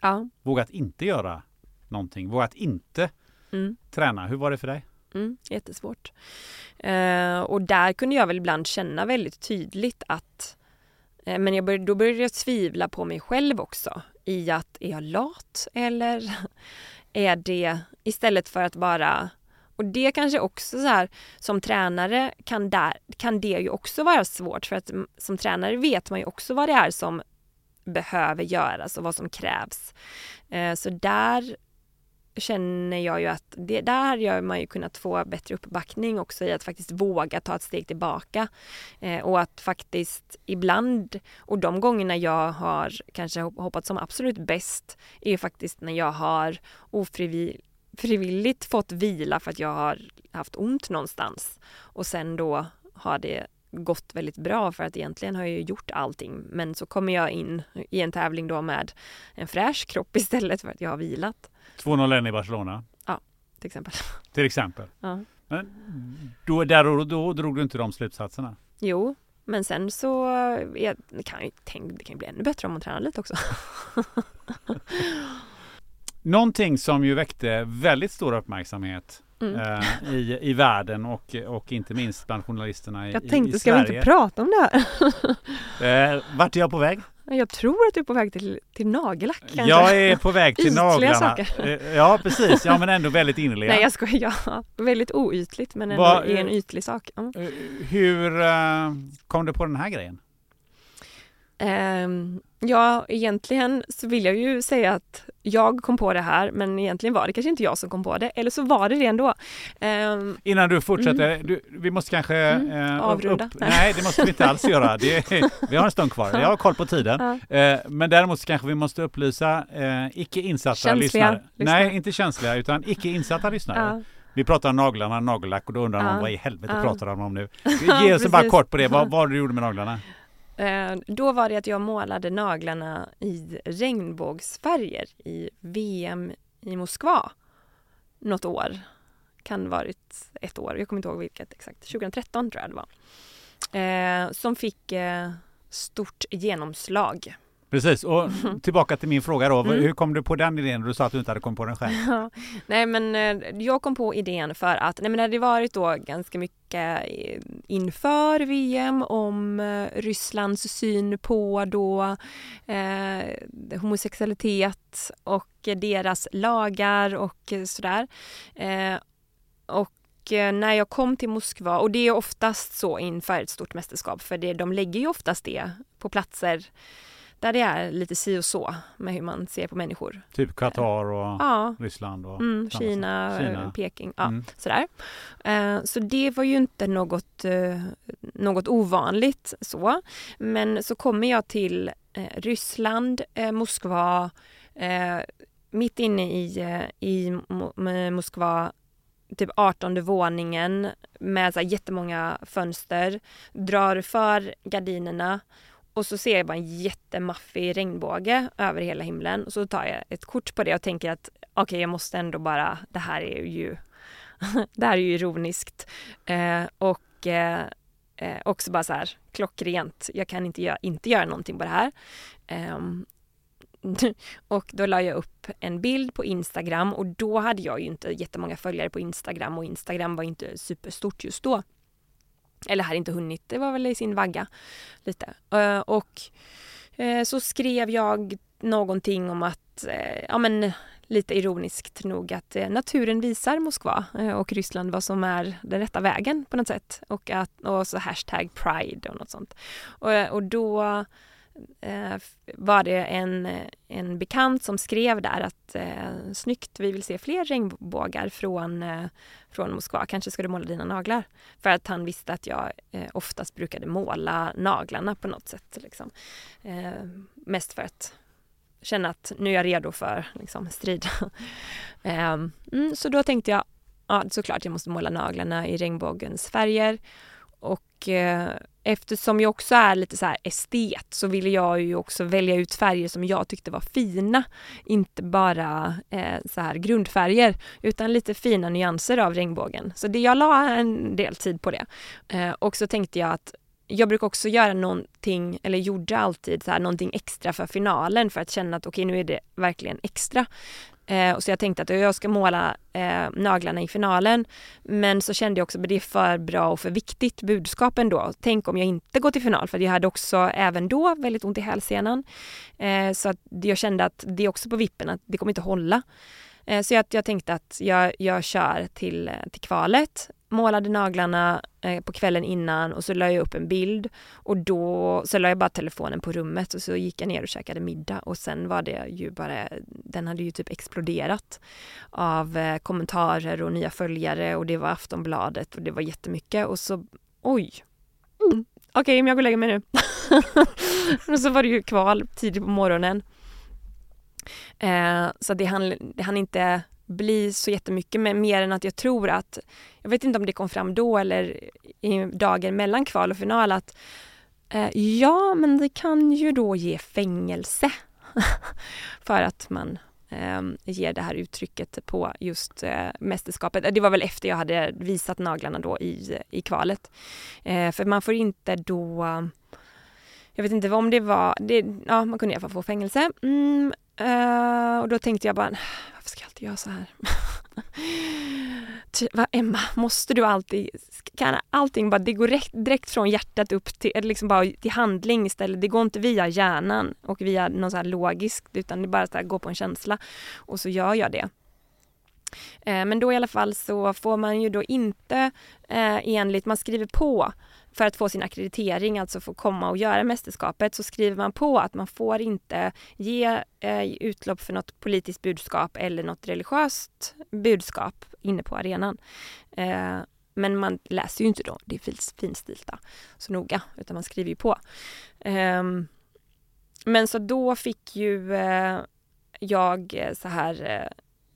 Ja. våga att inte göra någonting, våga att inte Mm. träna. Hur var det för dig? Mm, jättesvårt. Eh, och där kunde jag väl ibland känna väldigt tydligt att eh, men jag började, då började jag tvivla på mig själv också i att är jag lat eller är det istället för att bara och det kanske också så här som tränare kan, där, kan det ju också vara svårt för att som tränare vet man ju också vad det är som behöver göras och vad som krävs. Eh, så där känner jag ju att det, där har man ju kunnat få bättre uppbackning också i att faktiskt våga ta ett steg tillbaka. Eh, och att faktiskt ibland, och de gångerna jag har kanske hoppat som absolut bäst, är ju faktiskt när jag har ofrivilligt fått vila för att jag har haft ont någonstans. Och sen då har det gått väldigt bra för att egentligen har jag ju gjort allting men så kommer jag in i en tävling då med en fräsch kropp istället för att jag har vilat 2-0 i Barcelona till exempel. till exempel. Ja. Men då, där och då drog du inte de slutsatserna. Jo, men sen så det kan ju tänk, det kan bli ännu bättre om man tränar lite också. Någonting som ju väckte väldigt stor uppmärksamhet Mm. eh, i, i världen och, och inte minst bland journalisterna i, Jag i, tänkte, i ska vi Sverige. inte prata om det här? Eh, vart är jag på väg? Jag tror att du är på väg till, till nagellack kanske. Jag är på väg till Ytliga naglarna. saker. Eh, Ja precis, ja men ändå väldigt innerliga. Nej jag skojar, ja. Väldigt oytligt men ändå Vad- är en ytlig sak. Ja. Eh, Hur kom du på den här grejen? Ehm, ja, egentligen så vill jag ju säga att jag kom på det här men egentligen var det kanske inte jag som kom på det. Eller så var det det ändå. Ehm, Innan du fortsätter, du, vi måste kanske Mm, eh, avrunda. Upp, nej, det måste vi inte alls göra. Det, vi har en stund kvar. Jag har koll på tiden. Ja. Eh, men däremot så kanske vi måste upplysa eh, icke insatta Känsliga lyssnare. lyssnare. Nej, inte känsliga utan icke insatta lyssnare. ja. Vi pratar om naglarna, nagellack och då undrar man Ja. vad i helvete Ja. pratar de om nu? Ge oss bara kort på det. Vad, vad du gjorde med naglarna? Eh, då var det att jag målade naglarna i regnbågsfärger i VM i Moskva. Något år. Kan varit ett år, jag kommer inte ihåg vilket exakt. 2013 tror jag det var. Eh, som fick eh, stort genomslag. Precis, och tillbaka till min fråga då. Mm. Hur kom du på den idén? Du sa att du inte hade kommit på den själv. Ja, nej men eh, jag kom på idén för att nej men det hade varit då ganska mycket eh, inför VM om eh, Rysslands syn på då eh, homosexualitet och deras lagar och sådär. Eh, och när jag kom till Moskva, och det är oftast så inför ett stort mästerskap för det, de lägger ju oftast det på platser där det är lite si och så med hur man ser på människor. Typ Qatar och Ja, Ryssland och Mm, Kina. Kina. eh, Peking, ja, Mm. sådär. Eh, så det var ju inte något, eh, något ovanligt så. Men så kommer jag till eh, Ryssland, Moskva, mitt inne i, i Moskva, typ 18 våningen med så här jättemånga fönster, drar för gardinerna och så ser jag bara en jättemaffig regnbåge över hela himlen och så tar jag ett kort på det och tänker att okej, jag måste ändå bara, det här är ju, det här är ju ironiskt. Eh, och eh, eh, också bara så här klockrent, jag kan inte, göra, inte göra någonting på det här. Eh, och då la jag upp en bild på Instagram och då hade jag ju inte jättemånga följare på Instagram och Instagram var inte superstort just då. Eller hade inte hunnit, det var väl i sin vagga lite. Eh, och eh, så skrev jag någonting om att, eh, ja men lite ironiskt nog, att naturen visar Moskva och Ryssland vad som är den rätta vägen på något sätt. Och, att, och så hashtag pride och något sånt. Och, och då Eh, var det en, en bekant som skrev där att eh, snyggt, vi vill se fler regnbågar från, eh, från Moskva. Kanske ska du måla dina naglar? För att han visste att jag eh, oftast brukade måla naglarna på något sätt. Liksom. Eh, mest för att känna att nu är jag redo för liksom, strid. eh, mm, så då tänkte jag, ja såklart jag måste måla naglarna i regnbågens färger. Och eh, eftersom jag också är lite så här estet så ville jag ju också välja ut färger som jag tyckte var fina. Inte bara eh, så här grundfärger utan lite fina nyanser av regnbågen. Så det, jag la en del tid på det. Eh, och så tänkte jag att jag brukar också göra någonting, eller gjorde alltid så här, någonting extra för finalen för att känna att okej nu är det verkligen extra. Eh, och så jag tänkte att jag ska måla eh, naglarna i finalen. Men så kände jag också att det är för bra och för viktigt budskap ändå. Tänk om jag inte går till final för jag hade också även då väldigt ont i hälsenan. Eh, så att jag kände att det är också på vippen att det kommer inte hålla. Eh, så jag, jag tänkte att jag, jag kör till, eh, till kvalet, målade naglarna eh, på kvällen innan och så la jag upp en bild och då så la jag bara telefonen på rummet och så gick jag ner och käkade middag och sen var det ju bara, den hade ju typ exploderat av eh, kommentarer och nya följare och det var Aftonbladet och det var jättemycket och så, oj, mm. okej men jag går och lägger mig nu. och så var det ju kval tidigt på morgonen. Eh, så det hann, det hann inte bli så jättemycket men mer än att jag tror att, jag vet inte om det kom fram då eller i dagen mellan kval och final att eh, ja men det kan ju då ge fängelse för att man eh, ger det här uttrycket på just eh, mästerskapet. Det var väl efter jag hade visat naglarna då i, i kvalet. Eh, för man får inte då jag vet inte om det var, det, ja man kunde i alla fall få fängelse. Mm, Uh, och då tänkte jag bara, varför ska jag alltid göra så här? Va, Emma, måste du alltid, kan allting bara, det går direkt, direkt från hjärtat upp till, eller liksom bara till handling istället. Det går inte via hjärnan och via något så här logiskt utan det bara så här går på en känsla. Och så gör jag det. Eh, Men då i alla fall så får man ju då inte eh, enligt, man skriver på för att få sin akkreditering, alltså få komma och göra mästerskapet, så skriver man på att man får inte ge eh, utlopp för något politiskt budskap eller något religiöst budskap inne på arenan. Eh, men man läser ju inte då, det är finstilta så noga, utan man skriver ju på. Eh, men så då fick ju eh, jag så här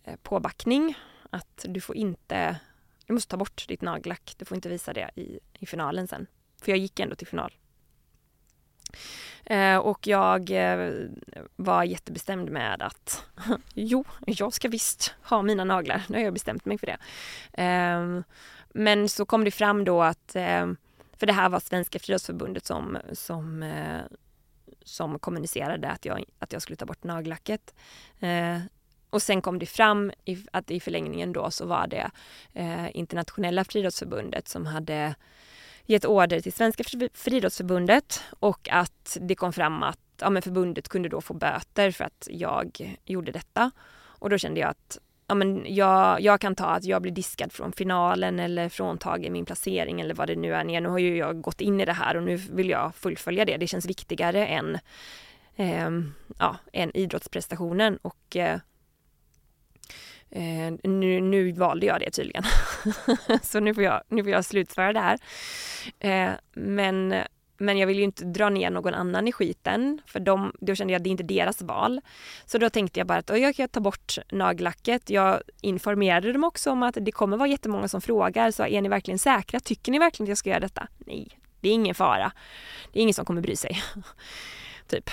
eh, påbackning att du får inte, du måste ta bort ditt nagellack, du får inte visa det i, i finalen sen. För jag gick ändå till final. Eh, och jag eh, var jättebestämd med att jo, jag ska visst ha mina naglar. Nu har jag bestämt mig för det. Eh, men så kom det fram då att, eh, för det här var Svenska Friidrottsförbundet som, som, eh, som kommunicerade att jag, att jag skulle ta bort nagellacket. Eh, och sen kom det fram i, att i förlängningen då så var det eh, internationella friidrottsförbundet som hade gett order till Svenska friidrottsförbundet och att det kom fram att ja, men förbundet kunde då få böter för att jag gjorde detta. Och då kände jag att ja, men jag, jag kan ta att jag blir diskad från finalen eller fråntagen min placering eller vad det nu är. Nu har ju jag gått in i det här och nu vill jag fullfölja det. Det känns viktigare än, eh, ja, än idrottsprestationen och eh, Eh, nu, nu valde jag det tydligen. så nu får jag, nu får jag slutföra det här. Eh, men, men jag vill ju inte dra ner någon annan i skiten för de, då kände jag att det är inte deras val. Så då tänkte jag bara att jag kan ta bort nagellacket. Jag informerade dem också om att det kommer vara jättemånga som frågar. Så är ni verkligen säkra? Tycker ni verkligen att jag ska göra detta? Nej, det är ingen fara. Det är ingen som kommer bry sig. typ.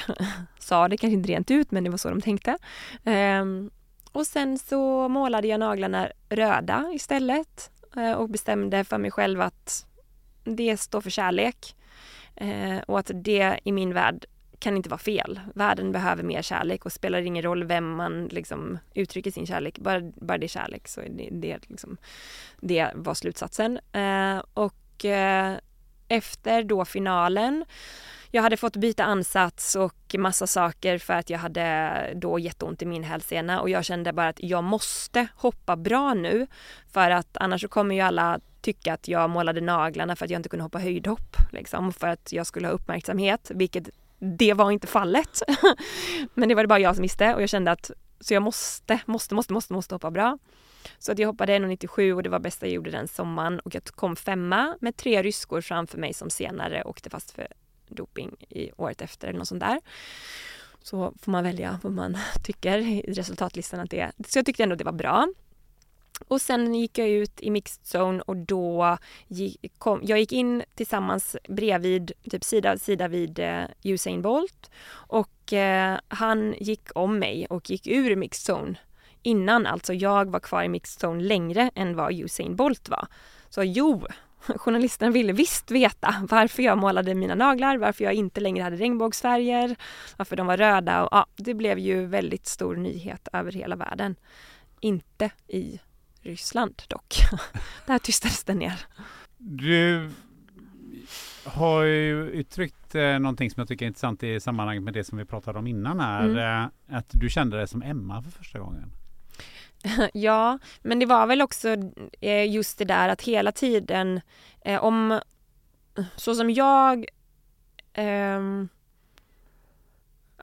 Sa det kanske inte rent ut men det var så de tänkte. Um, och sen så målade jag naglarna röda istället eh, och bestämde för mig själv att det står för kärlek eh, och att det i min värld kan inte vara fel. Världen behöver mer kärlek och spelar ingen roll vem man liksom uttrycker sin kärlek. Bara, bara det är kärlek så är det, det, liksom, det var slutsatsen. Eh, och efter då finalen jag hade fått byta ansats och massa saker för att jag hade då jätteont i min hälsena och jag kände bara att jag måste hoppa bra nu för att annars så kommer ju alla tycka att jag målade naglarna för att jag inte kunde hoppa höjdhopp liksom för att jag skulle ha uppmärksamhet vilket det var inte fallet. Men det var det bara jag som visste och jag kände att så jag måste, måste, måste, måste, måste hoppa bra. Så att jag hoppade 1,97 och det var bästa jag gjorde den sommaren och jag kom femma med tre ryskor framför mig som senare åkte fast för doping i året efter eller något sånt där. Så får man välja vad man tycker i resultatlistan att det är. Så jag tyckte ändå det var bra. Och sen gick jag ut i mixed zone och då gick, kom, jag gick in tillsammans bredvid, typ sida sida vid eh, Usain Bolt och eh, han gick om mig och gick ur mixed zone innan, alltså jag var kvar i mixed zone längre än vad Usain Bolt var. Så jo, journalisterna ville visst veta varför jag målade mina naglar, varför jag inte längre hade regnbågsfärger, varför de var röda och ja, det blev ju väldigt stor nyhet över hela världen. Inte i Ryssland dock. Där tystades det ner. Du har ju uttryckt eh, någonting som jag tycker är intressant i sammanhanget med det som vi pratade om innan här. Mm. Eh, att du kände dig som Emma för första gången. Ja, men det var väl också eh, just det där att hela tiden eh, om så som jag um,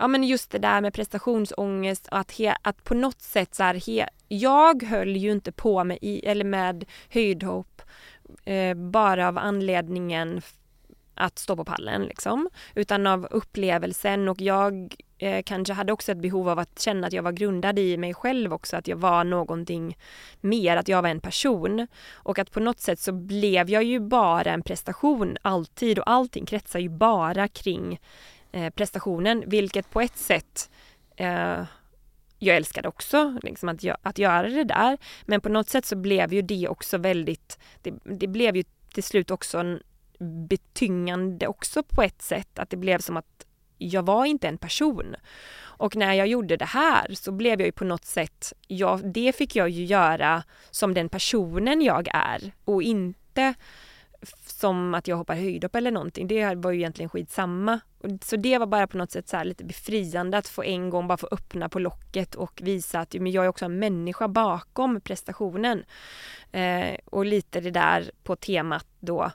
Ja men just det där med prestationsångest och att, he, att på något sätt så här, he, jag höll ju inte på med, i, eller med höjdhopp eh, bara av anledningen att stå på pallen liksom. Utan av upplevelsen och jag eh, kanske hade också ett behov av att känna att jag var grundad i mig själv också, att jag var någonting mer, att jag var en person. Och att på något sätt så blev jag ju bara en prestation alltid och allting kretsar ju bara kring eh, prestationen, vilket på ett sätt eh, jag älskade också liksom att, att göra det där. Men på något sätt så blev ju det också väldigt, det, det blev ju till slut också en betyngande också på ett sätt. Att det blev som att jag var inte en person. Och när jag gjorde det här så blev jag ju på något sätt, ja, det fick jag ju göra som den personen jag är och inte som att jag hoppar höjdhopp eller någonting. Det var ju egentligen skitsamma. Så det var bara på något sätt så lite befriande att få en gång bara få öppna på locket och visa att men jag är också en människa bakom prestationen. Eh, och lite det där på temat då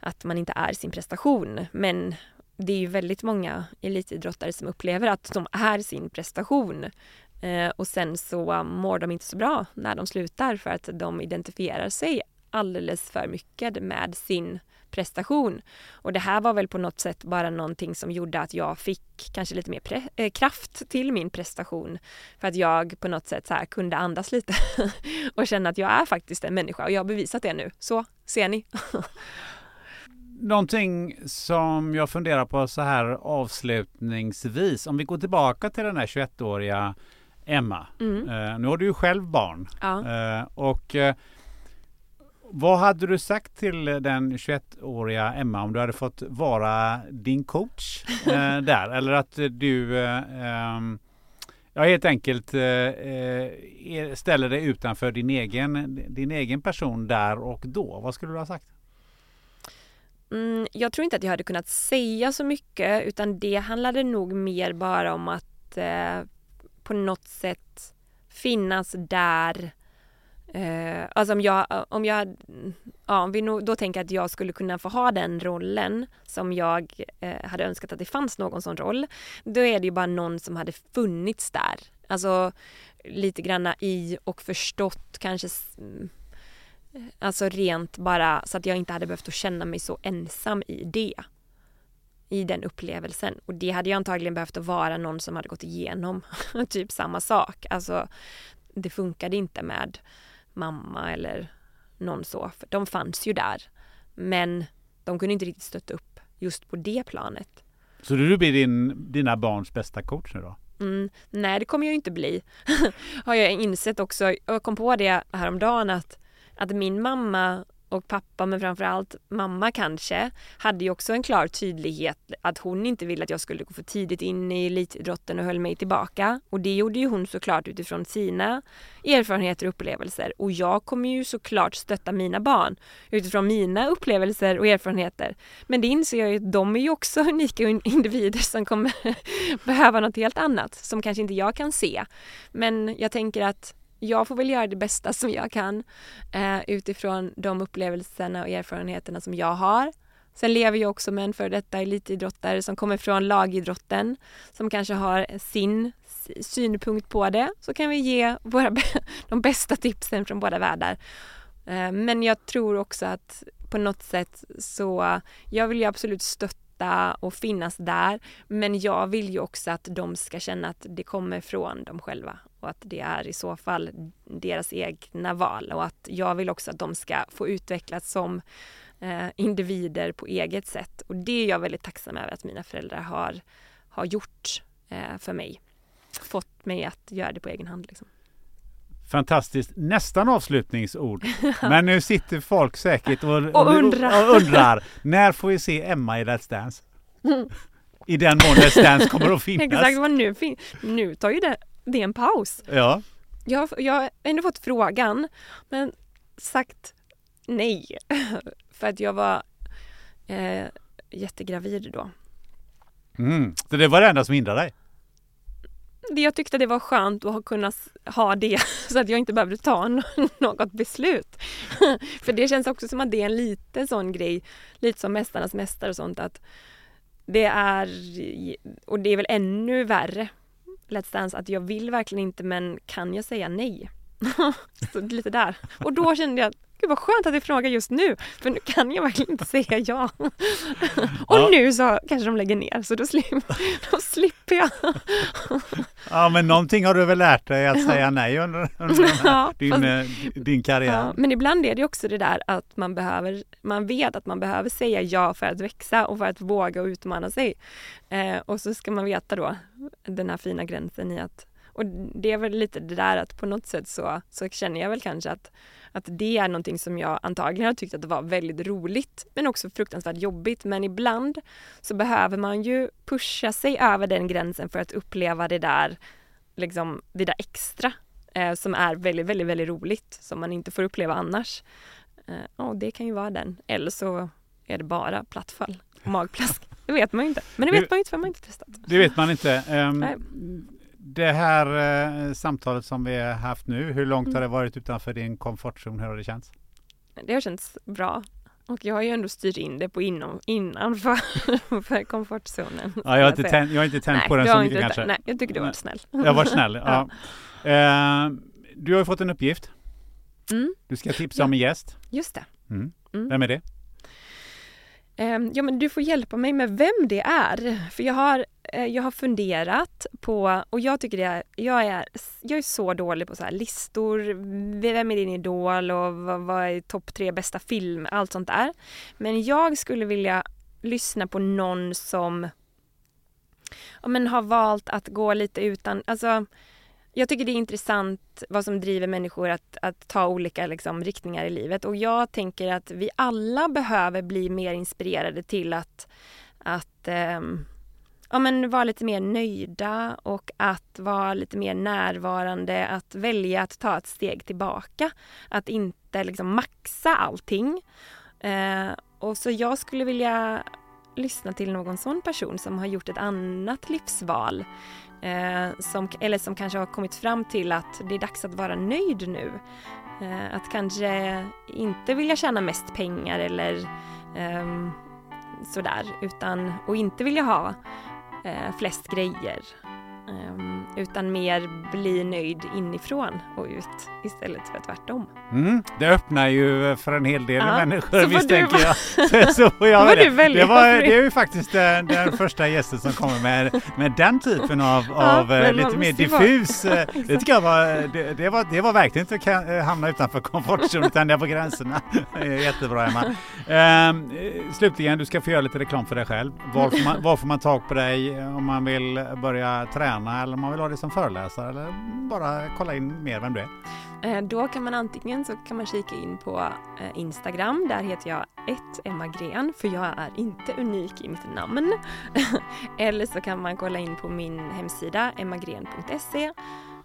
att man inte är sin prestation. Men det är ju väldigt många elitidrottare som upplever att de är sin prestation. Eh, och sen så mår de inte så bra när de slutar för att de identifierar sig alldeles för mycket med sin prestation. Och det här var väl på något sätt bara någonting som gjorde att jag fick kanske lite mer äh, kraft till min prestation. För att jag på något sätt så här kunde andas lite och känna att jag är faktiskt en människa och jag har bevisat det nu. Så ser ni. Någonting som jag funderar på så här avslutningsvis. Om vi går tillbaka till den här 21-åriga Emma. Mm. Uh, nu har du ju själv barn. Ja. Uh, och uh, vad hade du sagt till den 21-åriga Emma om du hade fått vara din coach eh, där? Eller att du eh, ja, helt enkelt eh, ställer dig utanför din egen, din egen person där och då. Vad skulle du ha sagt? Mm, jag tror inte att jag hade kunnat säga så mycket utan det handlade nog mer bara om att eh, på något sätt finnas där Eh, alltså om jag, om jag, ja, om vi nog, då tänker jag att jag skulle kunna få ha den rollen som jag eh, hade önskat att det fanns någon sån roll. Då är det ju bara någon som hade funnits där. Alltså lite granna i och förstått kanske Alltså rent bara så att jag inte hade behövt att känna mig så ensam i det. I den upplevelsen. Och det hade jag antagligen behövt att vara någon som hade gått igenom typ samma sak. Alltså det funkade inte med mamma eller någon så. För de fanns ju där. Men de kunde inte riktigt stötta upp just på det planet. Så du blir din, dina barns bästa coach nu då? Mm, nej, det kommer jag inte bli. Har jag insett också. Jag kom på det häromdagen att, att min mamma och pappa, men framförallt mamma kanske, hade ju också en klar tydlighet att hon inte ville att jag skulle gå för tidigt in i elitidrotten och höll mig tillbaka. Och det gjorde ju hon såklart utifrån sina erfarenheter och upplevelser. Och jag kommer ju såklart stötta mina barn utifrån mina upplevelser och erfarenheter. Men det inser jag ju att de är ju också unika individer som kommer behöva något helt annat som kanske inte jag kan se. Men jag tänker att jag får väl göra det bästa som jag kan eh, utifrån de upplevelserna och erfarenheterna som jag har. Sen lever jag också med en före detta elitidrottare som kommer från lagidrotten som kanske har sin synpunkt på det. Så kan vi ge våra, de bästa tipsen från båda världar. Eh, men jag tror också att på något sätt så, jag vill ju absolut stötta stötta och finnas där. Men jag vill ju också att de ska känna att det kommer från dem själva och att det är i så fall deras egna val och att jag vill också att de ska få utvecklas som eh, individer på eget sätt. Och det är jag väldigt tacksam över att mina föräldrar har, har gjort eh, för mig. Fått mig att göra det på egen hand. Liksom. Fantastiskt. Nästan avslutningsord. Men nu sitter folk säkert och, och, undrar. och undrar. När får vi se Emma i Let's Dance? I den mån Let's Dance kommer att finnas. Exakt, vad nu, nu tar ju det, det en paus. Ja. Jag, jag har ändå fått frågan, men sagt nej. För att jag var eh, jättegravid då. Mm. Så det var det enda som hindrade dig? Jag tyckte det var skönt att kunna ha det så att jag inte behövde ta något beslut. För det känns också som att det är en liten sån grej, lite som Mästarnas mästare och sånt att det är, och det är väl ännu värre, Let's Dance, att jag vill verkligen inte men kan jag säga nej? så lite där. Och då kände jag Gud vad skönt att du frågar just nu, för nu kan jag verkligen inte säga ja. och ja. nu så kanske de lägger ner, så då, slip, då slipper jag. ja, men någonting har du väl lärt dig att säga nej under, under ja, din, fast, eh, din karriär. Ja, men ibland är det också det där att man behöver, man vet att man behöver säga ja för att växa och för att våga och utmana sig. Eh, och så ska man veta då den här fina gränsen i att Och det är väl lite det där att på något sätt så, så känner jag väl kanske att, att det är någonting som jag antagligen har tyckt att det var väldigt roligt men också fruktansvärt jobbigt. Men ibland så behöver man ju pusha sig över den gränsen för att uppleva det där, liksom, det där extra eh, som är väldigt, väldigt, väldigt roligt som man inte får uppleva annars. Eh, och det kan ju vara den. Eller så är det bara plattfall och magplask. Det vet man ju inte. Men det vet man ju inte för man inte testat. Det vet man inte. Um. Det här uh, samtalet som vi har haft nu, hur långt har det varit utanför din komfortzon? Hur har det känts? Det har känts bra. Och jag har ju ändå styrt in det på inom, innanför för komfortzonen. Ja, jag, har inte tänt, jag har inte tänt Nej, på den så mycket kanske. Nej, jag tycker du har varit snäll. Jag varit snäll. ja. Eh, du har ju fått en uppgift. Mm, Du ska tipsa om en gäst. just det. Mm. Mm. Vem är det? Ehm, Ja, men du får hjälpa mig med vem det är. För jag har, eh, Eh, jag har funderat på, och jag tycker det är, jag är, jag är så dålig på så här listor, vem är din idol och vad, vad är topp tre bästa film, allt sånt där. Men jag skulle vilja lyssna på någon som ja, men har valt att gå lite utan, alltså jag tycker det är intressant vad som driver människor att, att ta olika liksom, riktningar i livet. Och jag tänker att vi alla behöver bli mer inspirerade till att, att ehm, ja, men vara lite mer nöjda och att vara lite mer närvarande, att välja att ta ett steg tillbaka. Att inte liksom maxa allting. Eh, och så jag skulle vilja lyssna till någon sån person som har gjort ett annat livsval. Eh, som, eller som kanske har kommit fram till att det är dags att vara nöjd nu. Eh, att kanske inte vilja tjäna mest pengar eller ehm, sådär. Utan, och inte vilja ha eh, flest grejer. Ehm, utan mer bli nöjd inifrån och ut istället för tvärtom. Mm, det öppnar ju för en hel del Ja, människor så visst får du tänker jag. Så, så jag var det. det, var, det är ju faktiskt den, den första gästen som kommer med, med den typen av, Ja, av eh, lite mer diffus. eh, Det tycker jag var, det, det var, det var verkligen inte att eh, hamna utanför komfortzonen utan det på gränserna. Jättebra Emma. Ehm, eh, slutligen, du ska få göra lite reklam för dig själv. Var får man, var får man tag på dig om man vill börja träna eller om man vill ha dig som föreläsare eller bara kolla in mer vem du är? Eh, då kan man antingen så kan man kika in på eh, Instagram, där heter jag ett Emma Gren, för jag är inte unik i mitt namn. Eller så kan man kolla in på min hemsida emmagren.se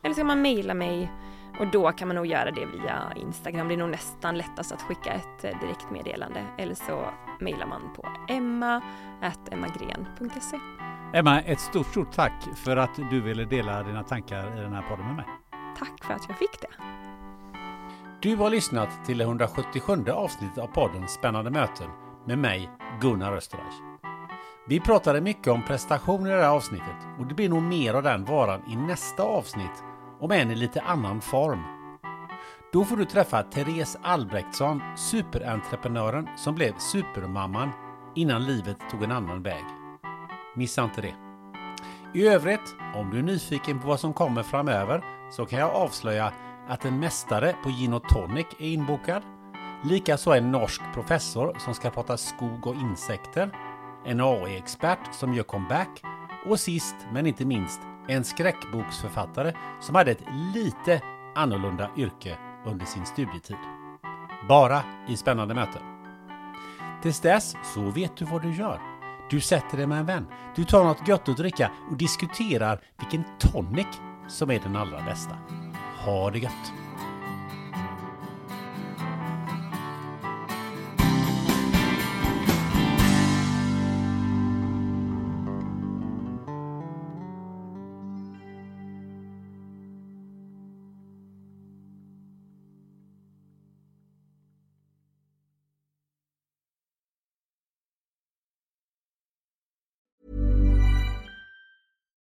eller så kan man mejla mig och då kan man nog göra det via Instagram. Det är nog nästan lättast att skicka ett eh, direktmeddelande eller så mejlar man på emma.emmagren.se. Emma, ett stort, stort tack för att du ville dela dina tankar i den här podden med mig. Tack för att jag fick det. Du har lyssnat till det 177 avsnittet av podden Spännande möten med mig, Gunnar Österreich. Vi pratade mycket om prestation i det här avsnittet och det blir nog mer av den varan i nästa avsnitt, om än i lite annan form. Då får du träffa Therese Albrektsson, superentreprenören som blev supermamman innan livet tog en annan väg. Missa inte det. I övrigt, om du är nyfiken på vad som kommer framöver så kan jag avslöja att en mästare på gin och tonic är inbokad. Likaså en norsk professor som ska prata skog och insekter. En AI-expert som gör comeback. Och sist men inte minst en skräckboksförfattare som hade ett lite annorlunda yrke under sin studietid. Bara i spännande möten. Tills dess så vet du vad du gör. Du sätter dig med en vän. Du tar något gött att dricka och diskuterar vilken tonic som är den allra bästa. Ha det gött!